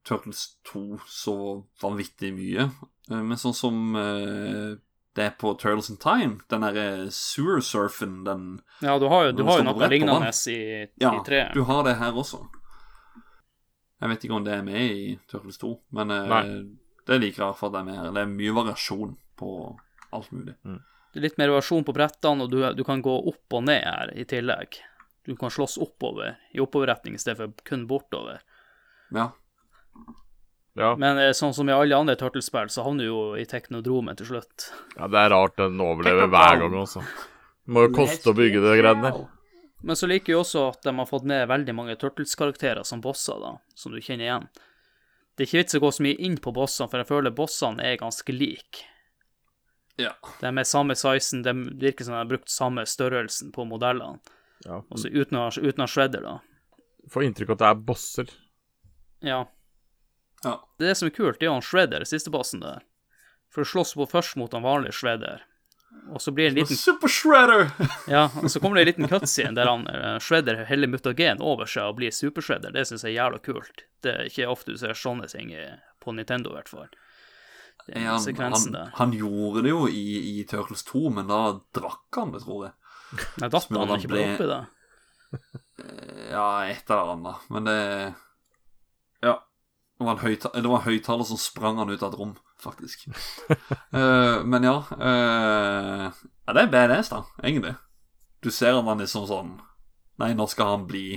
Turtles 2 så vanvittig mye. Eh, Men sånn som eh, det er på Turtles in Time, den derre sewer surfen, den Ja, du har jo, du har jo noe lignende i i, Ja, i treet. du har det her også. Jeg vet ikke om det er med i Turtles 2, men eh, Nei. det liker jeg i hvert fall at det er med her. Det er mye variasjon på alt mulig. Det er litt mer variasjon på brettene, og du, du kan gå opp og ned her i tillegg. Du kan slåss oppover, i oppoverretning i stedet for kun bortover. Ja. Ja. Men eh, sånn som i alle andre Turtlespill, så havner du jo i teknodromen til slutt. ja, det er rart den overlever hver gang, altså. Det må jo koste å bygge det greiene der. Men så liker jeg også at de har fått med veldig mange Turtles-karakterer som bosser, da, som du kjenner igjen. Det er ikke vits å gå så mye inn på bossene, for jeg føler bossene er ganske like. ja. De er samme sizen, det virker som de har brukt samme størrelsen på modellene. Ja. Altså uten å, uten å shredder, da. Får inntrykk av at det er bosser. Ja. ja. Det som er kult, det er jo han Shredder, siste bossen der. For å slåss på først mot han vanlige Shredder. Og så blir det en liten Super Shredder! Ja, og så kommer det en liten cutscene der han eh, Shredder heller mutagen over seg og blir super-Shredder. Det syns jeg er jævla kult. Det er ikke ofte du ser sånne ting på Nintendo, i hvert fall. Ja, han, han, han gjorde det jo i, i Turtles 2, men da drakk han det, tror jeg. Nei, datt han ikke ble- oppi det? Ja, et eller annet. Men det Ja. Det var en høyttaler som sprang han ut av et rom, faktisk. uh, men ja, uh, ja Det er BDS, da, egentlig. Du ser at han liksom sånn Nei, nå skal han bli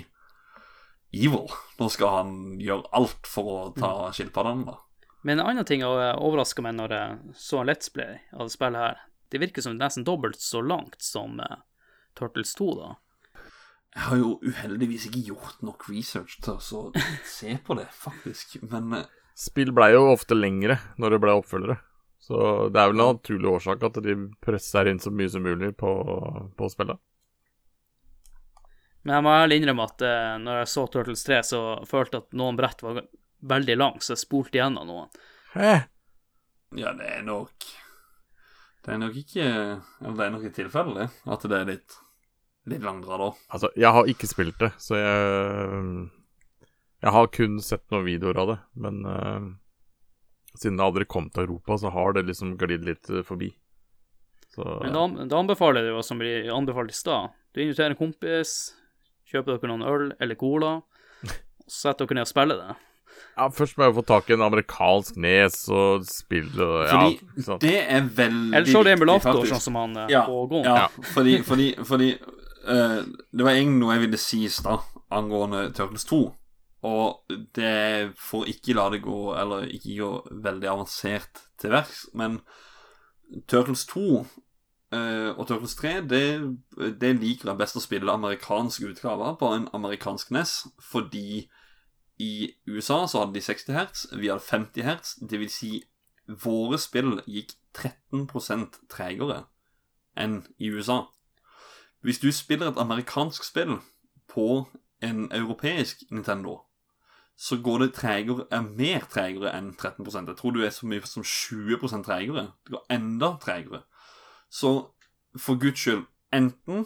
evil. Nå skal han gjøre alt for å ta skilpaddene, da. Men en annen ting overraska meg når jeg så en Let's Play av det spillet her. Det virker som nesten dobbelt så langt som uh, Turtles 2, da. Jeg har jo uheldigvis ikke gjort nok research til å se på det, faktisk. Men Spill blei jo ofte lengre når det ble oppfølgere. Så det er vel en naturlig årsak at de presser inn så mye som mulig på, på spillet. Men jeg må ærlig innrømme at eh, når jeg så Turtles 3, så følte jeg at noen brett var veldig lang, så jeg spolte igjennom noen. Hæ? ja, det er nok Det er nok ikke Eller det er nok et tilfelle. At det er litt, litt langdra, da. Altså, jeg har ikke spilt det, så jeg Jeg har kun sett noen videoer av det, men uh, siden det aldri kom til Europa, så har det liksom glidd litt eh, forbi. Så Men da, da anbefaler jeg det jo, som vi anbefalte i stad. Du inviterer en kompis, kjøper dere noen øl eller cola, og så setter dere ned og spiller det. ja, først må jeg få tak i en amerikansk nes og spille ja, Fordi ikke det er veldig Eller så er det emulator, faktisk. sånn som han eh, Ja, på Ja, fordi, fordi, fordi uh, Det var egentlig noe jeg ville si i stad angående Turtles 2. Og det får ikke la det gå Eller ikke gå veldig avansert til verks, men Turtles 2 eh, og Turtles 3 det, det liker jeg best å spille amerikansk utgave på en amerikansk NES, fordi i USA så hadde de 60 hertz, vi hadde 50 hertz. Det vil si, våre spill gikk 13% tregere enn i USA. Hvis du spiller et amerikansk spill på en europeisk Nintendo, så går det tregere, er mer tregere enn 13% Jeg tror du er så mye som 20% tregere. Det går enda tregere. Så for guds skyld, enten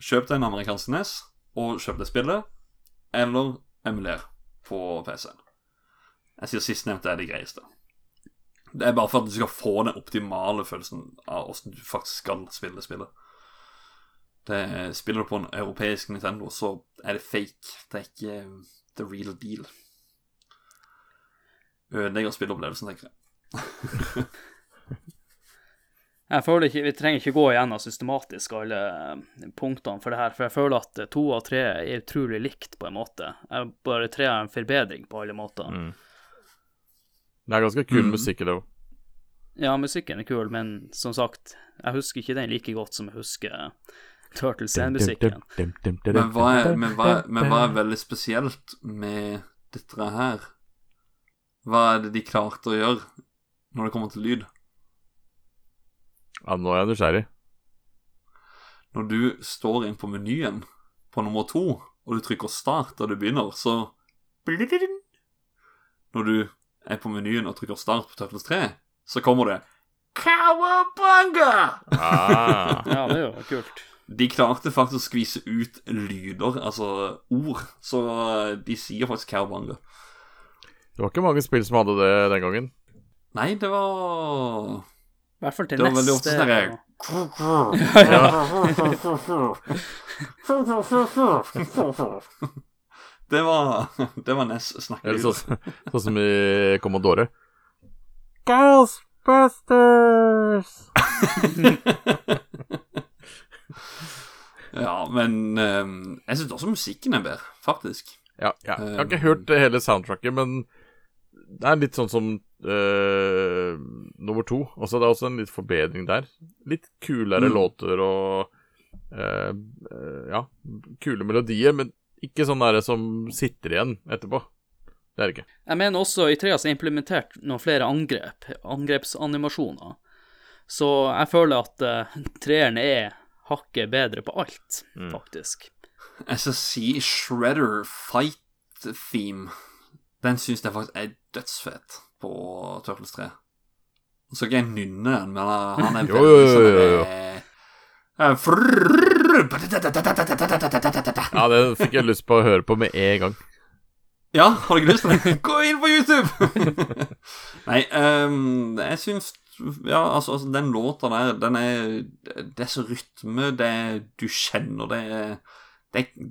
kjøp deg en amerikansk NES og kjøp deg spillet, eller emuler på PC-en. Jeg sier sistnevnte er det greieste. Det er bare for at du skal få den optimale følelsen av åssen du faktisk skal spille spillet. Det, spiller du på en europeisk Nintendo, så er det fake. Det er ikke the real deal. Ødelegger spilleopplevelsen, tenker jeg. Jeg føler ikke, Vi trenger ikke gå igjennom systematisk alle eh, punktene for det her, for jeg føler at eh, to og tre er utrolig likt, på en måte. Jeg bare tre er en forbedring på alle måter. Mm. Det er ganske kul Mm. musikk i det òg. Ja, musikken er kul, men som sagt, jeg husker ikke den like godt som jeg husker Turtles 1-musikken. Men hva, er, men, hva, men hva er veldig spesielt med dette her? Hva er det de klarte å gjøre når det kommer til lyd? Ja, nå er jeg nysgjerrig. Når du står inn på menyen på nummer to, og du trykker start da du begynner, så Når du er på menyen og trykker start på Turtles 3, så kommer det Cowabunga! Ah. Ja, det er jo kult. De klarte faktisk å skvise ut lyder, altså ord, så de sier faktisk cowabunga. Det var ikke mange spill som hadde det den gangen. Nei, det var I hvert fall til Det var veldig ofte sånn her Det var Det var Ness snakkelyd. sånn, sånn som i Commodore. Ghostbusters! Ja, men ehm, jeg syns også musikken er bedre, faktisk. Ja, ja. Jeg har ikke hørt hele soundtracket, men det er litt sånn som uh, nummer to. Også, det er også en litt forbedring der. Litt kulere Mm. låter og uh, uh, Ja, kule melodier, men ikke sånn derre som sitter igjen etterpå. Det er det ikke. Jeg mener også i trea så er implementert noen flere angrep, angrepsanimasjoner. Så jeg føler at uh, treeren er hakket bedre på alt, Mm. faktisk. SSC Shredder Fight Theme, den syns jeg faktisk er dødsfet på Turtles 3. Nå skal ikke jeg nynne den, men han er veldig jo, jo, sånn jo, jo. frrrr- Ja, det fikk jeg lyst på å høre på med en gang. Ja, har du ikke lyst til det? Gå inn på YouTube! Nei, um, jeg syns Ja, altså, altså, den låta der, den er Det er så rytme, det er Du kjenner det er, det er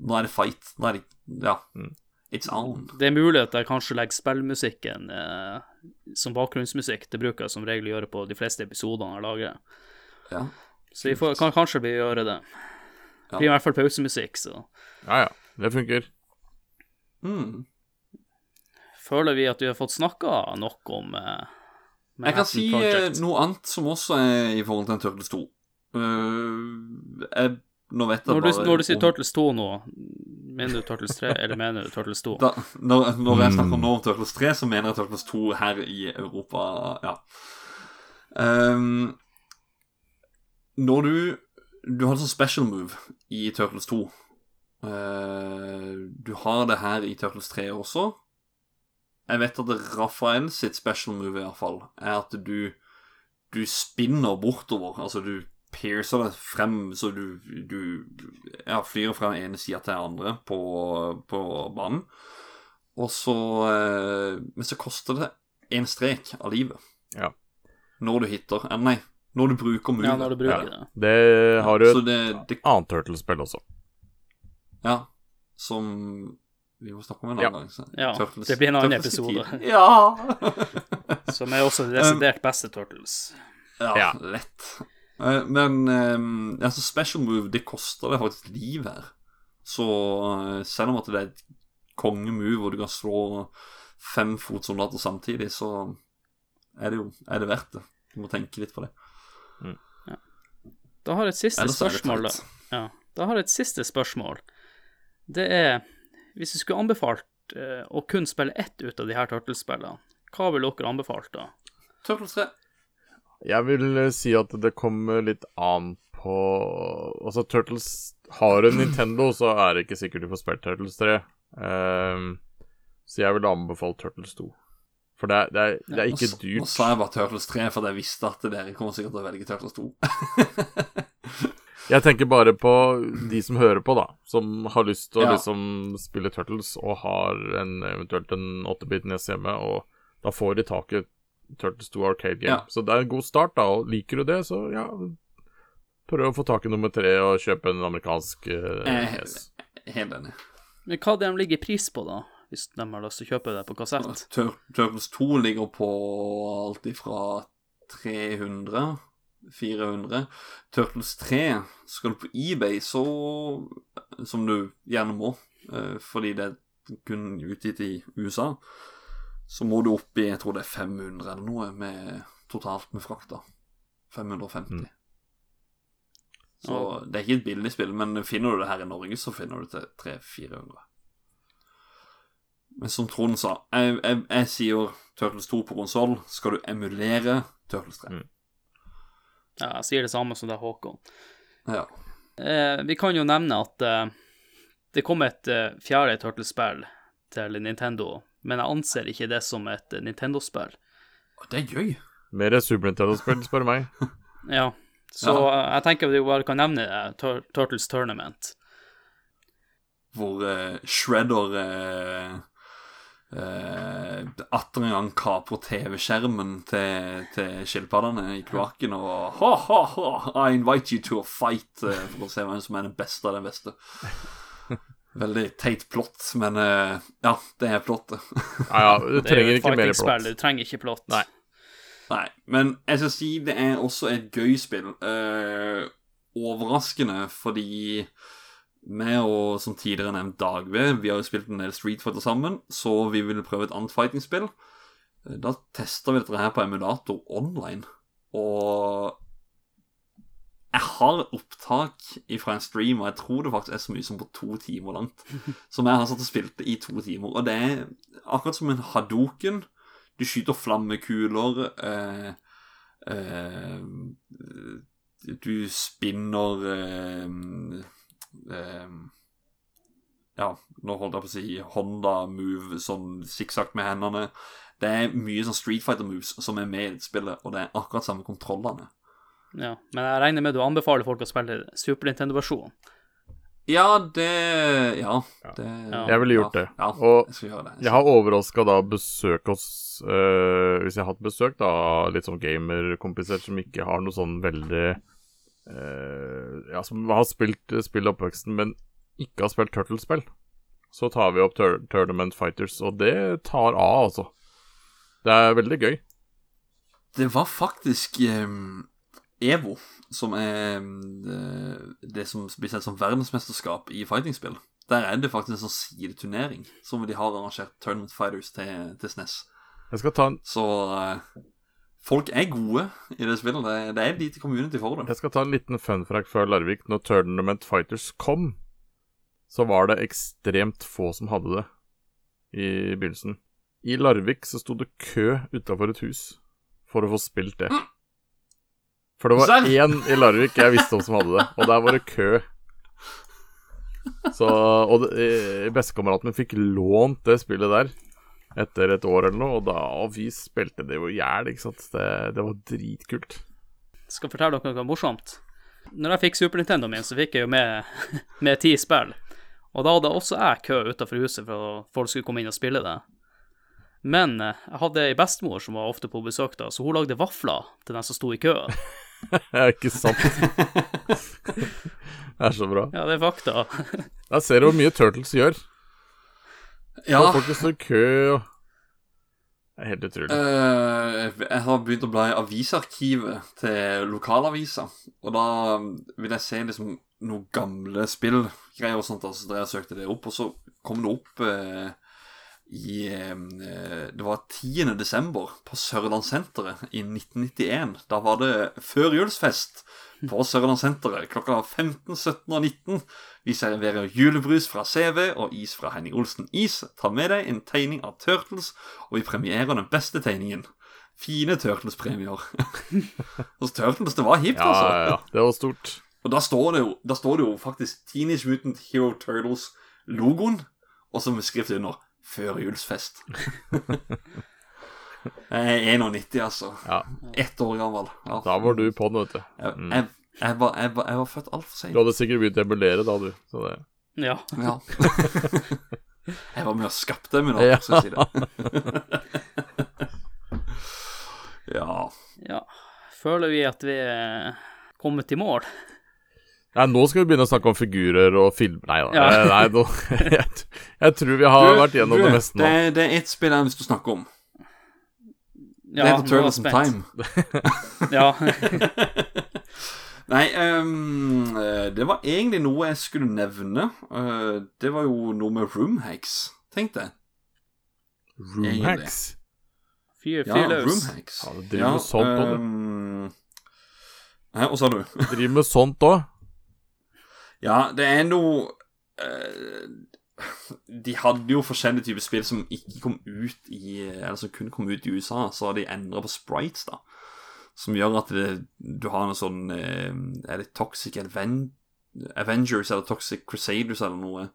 Nå er det fight. Nå er det Ja. Mm. It's on. Det er mulig at jeg kanskje legger spillmusikken eh, som bakgrunnsmusikk. Det bruker jeg som regel å gjøre på de fleste episodene jeg lager. Ja. Så vi får, kan kanskje bli gjøre det. Det blir i hvert fall pausemusikk, så Ja, ja. Det funker. Mm. føler vi at vi har fått snakka nok om eh, Jeg kan si eh, Project. noe annet som også er i forhold til en Turtles 2. Uh, jeg, nå vet jeg Når du, bare når du sier om- Turtles 2 nå, mener du Turtles 3, eller mener du Turtles 2? Da, når, når jeg snakker Mm. nå om Turtles 3, så mener jeg Turtles 2 her i Europa. Ja. Um, når du Du har en sånn special move i Turtles 2. Uh, du har det her i Turtles 3 også. Jeg vet at Rafael sitt special move i hvert fall er at du Du spinner bortover. Altså du piercer det frem så du, du ja, flyr fra den ene sida til den andre på, på banen. Og så eh, Men så koster det én strek av livet. Ja. Når du hitter eh, Nei, når du bruker movet. Ja, når du bruker det. Det har du Så et det, det annet Turtles-spill også. Ja. Som vi må snakke om en Ja. annen gang. så. Ja, Turtles- det blir en annen Turtles episode. Ja! Som er også det desidert beste Turtles. ja, Ja. lett. Eh, Men eh, altså special move, det koster deg faktisk liv her. Så eh, selv om at det er et kongemove hvor du kan slå fem fotsoldater samtidig, så er det jo er det verdt det. Du må tenke litt på det. Da har jeg et siste Ellers spørsmål, da. Ja, da har jeg et siste spørsmål. Det er Hvis du skulle anbefalt eh, å kun spille ett ut av de her Turtles-spillene, hva ville dere anbefalt da? Turtles 3. Jeg vil eh, si at det kommer litt an på Altså, Turtles Har en Nintendo, så er det ikke sikkert du får spilt Turtles 3. Ehm, så jeg vil anbefale Turtles 2. For det er, det er, det er ikke ikke dyrt. Nå dyrt. sa jeg bare Turtles 3, for jeg visste at dere kommer sikkert til å velge Turtles 2. Jeg tenker bare på de som hører på, da. Som har lyst til å Ja. liksom spille Turtles og har en, eventuelt en 8-bit nes hjemme, og da får de tak i Turtles 2 Arcade Game. Ja. Så det er en god start, da. Og liker du det, så ja Prøv å få tak i nummer tre og kjøpe en amerikansk Eh, nes. Helt enig. Men hva det de ligger pris på, da? Hvis de har lyst til å kjøpe det på kassett? Tur Turtles 2 ligger på alt ifra 300 400. Turtles 3 skal du på eBay, så Som du gjerne må, eh, fordi det er kun utgitt i USA. Så må du opp i jeg tror det er 500 eller noe med, totalt med frakt. da 550. Mm. Så det er ikke et billig spill, men finner du det her i Norge, så finner du det til 300-400. Men som Trond sa, jeg, jeg, jeg sier Turtles 2 på konsoll. Skal du emulere Turtles 3? Mm. Ja, jeg sier det samme som det er Håkon. Ja. Eh, vi kan jo nevne at eh, det kom et eh, fjerde Turtles-spill til Nintendo, men jeg anser ikke det som et eh, Nintendo-spill. Det er gøy. Mer Super Nintendo-spill, spør du meg. Ja, så Ja. eh, jeg tenker vi bare kan nevne det, Tur Turtles Tournament. Hvor eh, Shredder eh, eh, atter en gang kaprer TV-skjermen til, til skilpaddene i kloakken og ha, ha, ha, I invite you to a fight eh, for å se hvem som er den beste av den beste. Veldig teit plott, men eh, ja, det er plottet. Ja, ja, du er trenger ikke mer plott. du trenger ikke plott. Nei. Nei, men jeg skal si det er også et gøy spill. Uh, overraskende fordi vi og som tidligere nevnt Dagve, vi har jo spilt en del Street Fighter sammen, så vi ville prøve et annet fighting-spill. Eh, Da testa vi dette her på emulator online, og jeg har opptak fra en stream, og jeg tror det faktisk er så mye som på to timer langt, som jeg har satt og spilte i to timer. Og det er akkurat som en hadoken. Du skyter flammekuler. Eh, eh, du spinner eh, eh, Ja, nå holdt jeg på å si Honda-move, sånn sikksakk med hendene. Det er mye sånn Street Fighter-moves som er med i dette spillet, og det er akkurat samme kontrollene. Ja, men jeg regner med du anbefaler folk å spille Super Nintendo-versjonen. Ja, det Ja. Det, Ja. Jeg ville gjort det. Ja, Og jeg skal gjøre det. Jeg har overraska da besøk hos øh, Hvis jeg har hatt besøk da litt sånn gamerkompiser som ikke har noe sånn veldig øh, Ja, som har spilt uh, spill i oppveksten, men ikke har spilt Turtles-spill, så tar vi opp tur Tournament Fighters, og det tar av, altså. Det er veldig gøy. Det var faktisk um, EVO, som er um, det, som blir sett som verdensmesterskap i fightingspill. Der er det faktisk en sånn sideturnering som de har arrangert Tournament Fighters til, til SNES. Jeg skal ta en, Så eh, folk er gode i det spillet. Det, det er et lite community for det. jeg skal ta en liten funfrack før Larvik. Når Tournament Fighters kom, så var det ekstremt få som hadde det i begynnelsen. I Larvik så sto det kø utafor et hus for å få spilt det. For det var én i Larvik jeg visste om som hadde det, og der var det kø. Så, og bestekameraten min fikk lånt det spillet der etter et år eller noe, og da og vi spilte det jo i hjel, ikke sant. Det, det var dritkult. Skal fortelle dere noe morsomt. Når jeg fikk Super Nintendo min, så fikk jeg jo med, med ti spill. Og da hadde også jeg kø utafor huset for at folk skulle komme inn og spille det. Men eh, jeg hadde ei bestemor som var ofte på besøk da, så hun lagde vafler til den som sto i køen. er ikke sant? det er så bra. Ja, det er fakta. Der ser du hvor mye Turtles gjør. Ja, Og folk står i kø og Det er helt utrolig. Uh, jeg har begynt å bla i avisarkivet til lokalavisa, og da vil jeg se liksom noen gamle spillgreier og sånt, altså, der jeg søkte det opp, og så kom det opp uh, i eh, Det var 10. desember på Sørlandssenteret i 1991. Da var det førjulsfest på Sørlandssenteret klokka 15, 17 og 19. Vi serverer julebrus fra CV og is fra Henning Olsen Is. Ta med deg en tegning av Turtles, og vi premierer den beste tegningen. Fine Turtles-premier. Hos Turtles, det var hipt, Ja, altså. ja, ja. Det var stort. Og da står det jo, står det jo faktisk Teenage Mutant Hero Turtles-logoen, og så med skrift under 'Førjulsfest'. Jeg er 91, altså. Ja, Ett år gammel. Ja. da var du på den, vet du. Jeg, jeg, jeg, var, jeg, var, jeg var født altfor Du hadde sikkert begynt å emulere da, du. Så det Ja. Ja. jeg var med og skapte min opp, skal jeg si det. ja. ja. Føler vi at vi er kommet i mål? Nei, nå skal vi begynne å snakke om figurer og film... Nei da. Ja. Nei, nå, jeg, jeg tror vi har vært gjennom du, det meste nå. Det, det er ett spill jeg har lyst til å snakke om. Ja, det heter er Turtles in. Time. Ja. Nei, ehm, eh, det var egentlig noe jeg skulle nevne. Uh, det var jo noe med roomhacks, tenkte jeg. Roomhacks. Fyr, Ja, løs. roomhacks. Ja, det driver med sånt òg, du. ehm, Hæ, hva sa du? Driver med sånt òg. Ja, det er noe eh, De hadde jo forskjellige typer spill som ikke kom ut i Eller som kunne komme ut i USA, så har de endra på sprites, da. Som gjør at det, du har noe sånn eh, Er det Toxic Aven Avengers eller Toxic Crusaders eller noe?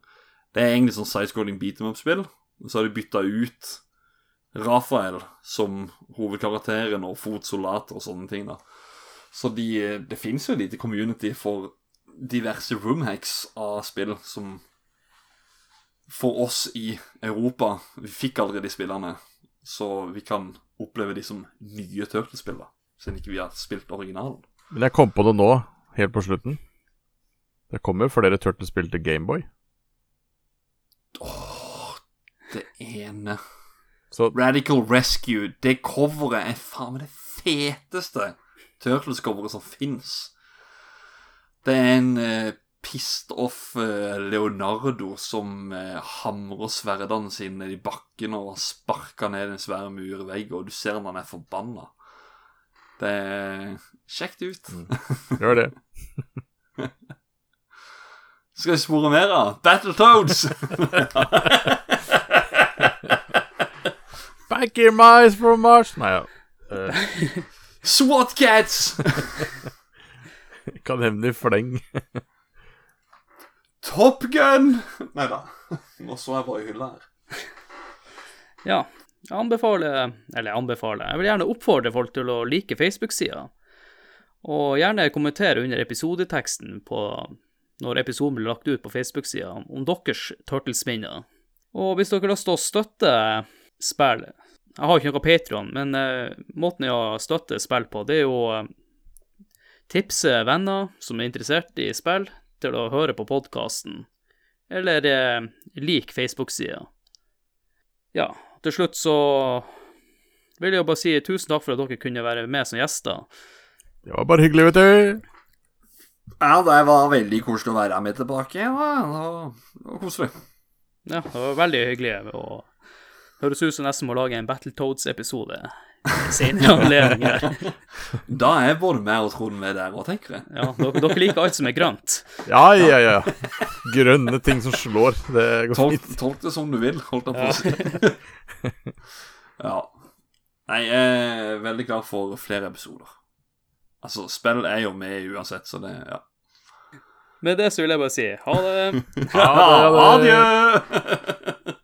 Det er egentlig sånn sidescrolling beat em up-spill. Så har de bytta ut Rafael som hovedkarakteren og fotsoldater og sånne ting, da. Så de, det fins jo et lite community for diverse roomhacks av spill som For oss i Europa Vi fikk aldri de spillene, så vi kan oppleve de som nye Turtles-spill, da. Siden ikke vi har spilt originalen. Men jeg kom på det nå, helt på slutten. Det kommer flere Turtles-spill til Gameboy. Det ene Så Radical Rescue, det coveret er faen meg det feteste Turtles-coveret som fins. Det er en eh, pissed off eh, Leonardo som eh, hamrer sverdene sine ned i bakken og sparker ned en svær murvegg, og du ser han er forbanna. Det er kjekt ut. gjør det. Skal vi spore mer av? Battletoads! Back in my eyes from Mars Nei, ja. uh. SWAT Cats! kan hevne i fleng. Top Gun! Nei da. Nå så jeg bare i hylla her. Ja. Jeg anbefaler Eller jeg anbefaler Jeg vil gjerne oppfordre folk til å like Facebook-sida. Og gjerne kommentere under episodeteksten på når episoden blir lagt ut på Facebook-sida, om deres Turtles-minner. Og hvis dere har lyst til å støtte spill Jeg har jo ikke noe Patron, men eh, måten jeg har støttet spill på, det er jo eh, tipse venner som er interessert i spill, til å høre på podkasten. Eller eh, lik Facebook-sida. Ja, til slutt så vil jeg bare si tusen takk for at dere kunne være med som gjester. Det var bare hyggelig, vet du. Ja, det var veldig koselig å være med tilbake. Ja, det var, det var koselig. Ja, det var veldig hyggelig. Og høres ut som nesten må lage en Battletoads-episode senere anledning her. Da er både meg og Trond med der òg, tenker jeg. Ja, dere, dere liker alt som er grønt. Ja, ja, ja. Grønne ting som slår. Det går Tolk, fint. tolk det som du vil, holdt jeg på å si. ja. Nei, jeg er veldig glad for flere episoder. Altså, spill er jo med uansett, så det Ja. Med det så vil jeg bare si ha det. Ha det, ha det. Adjø!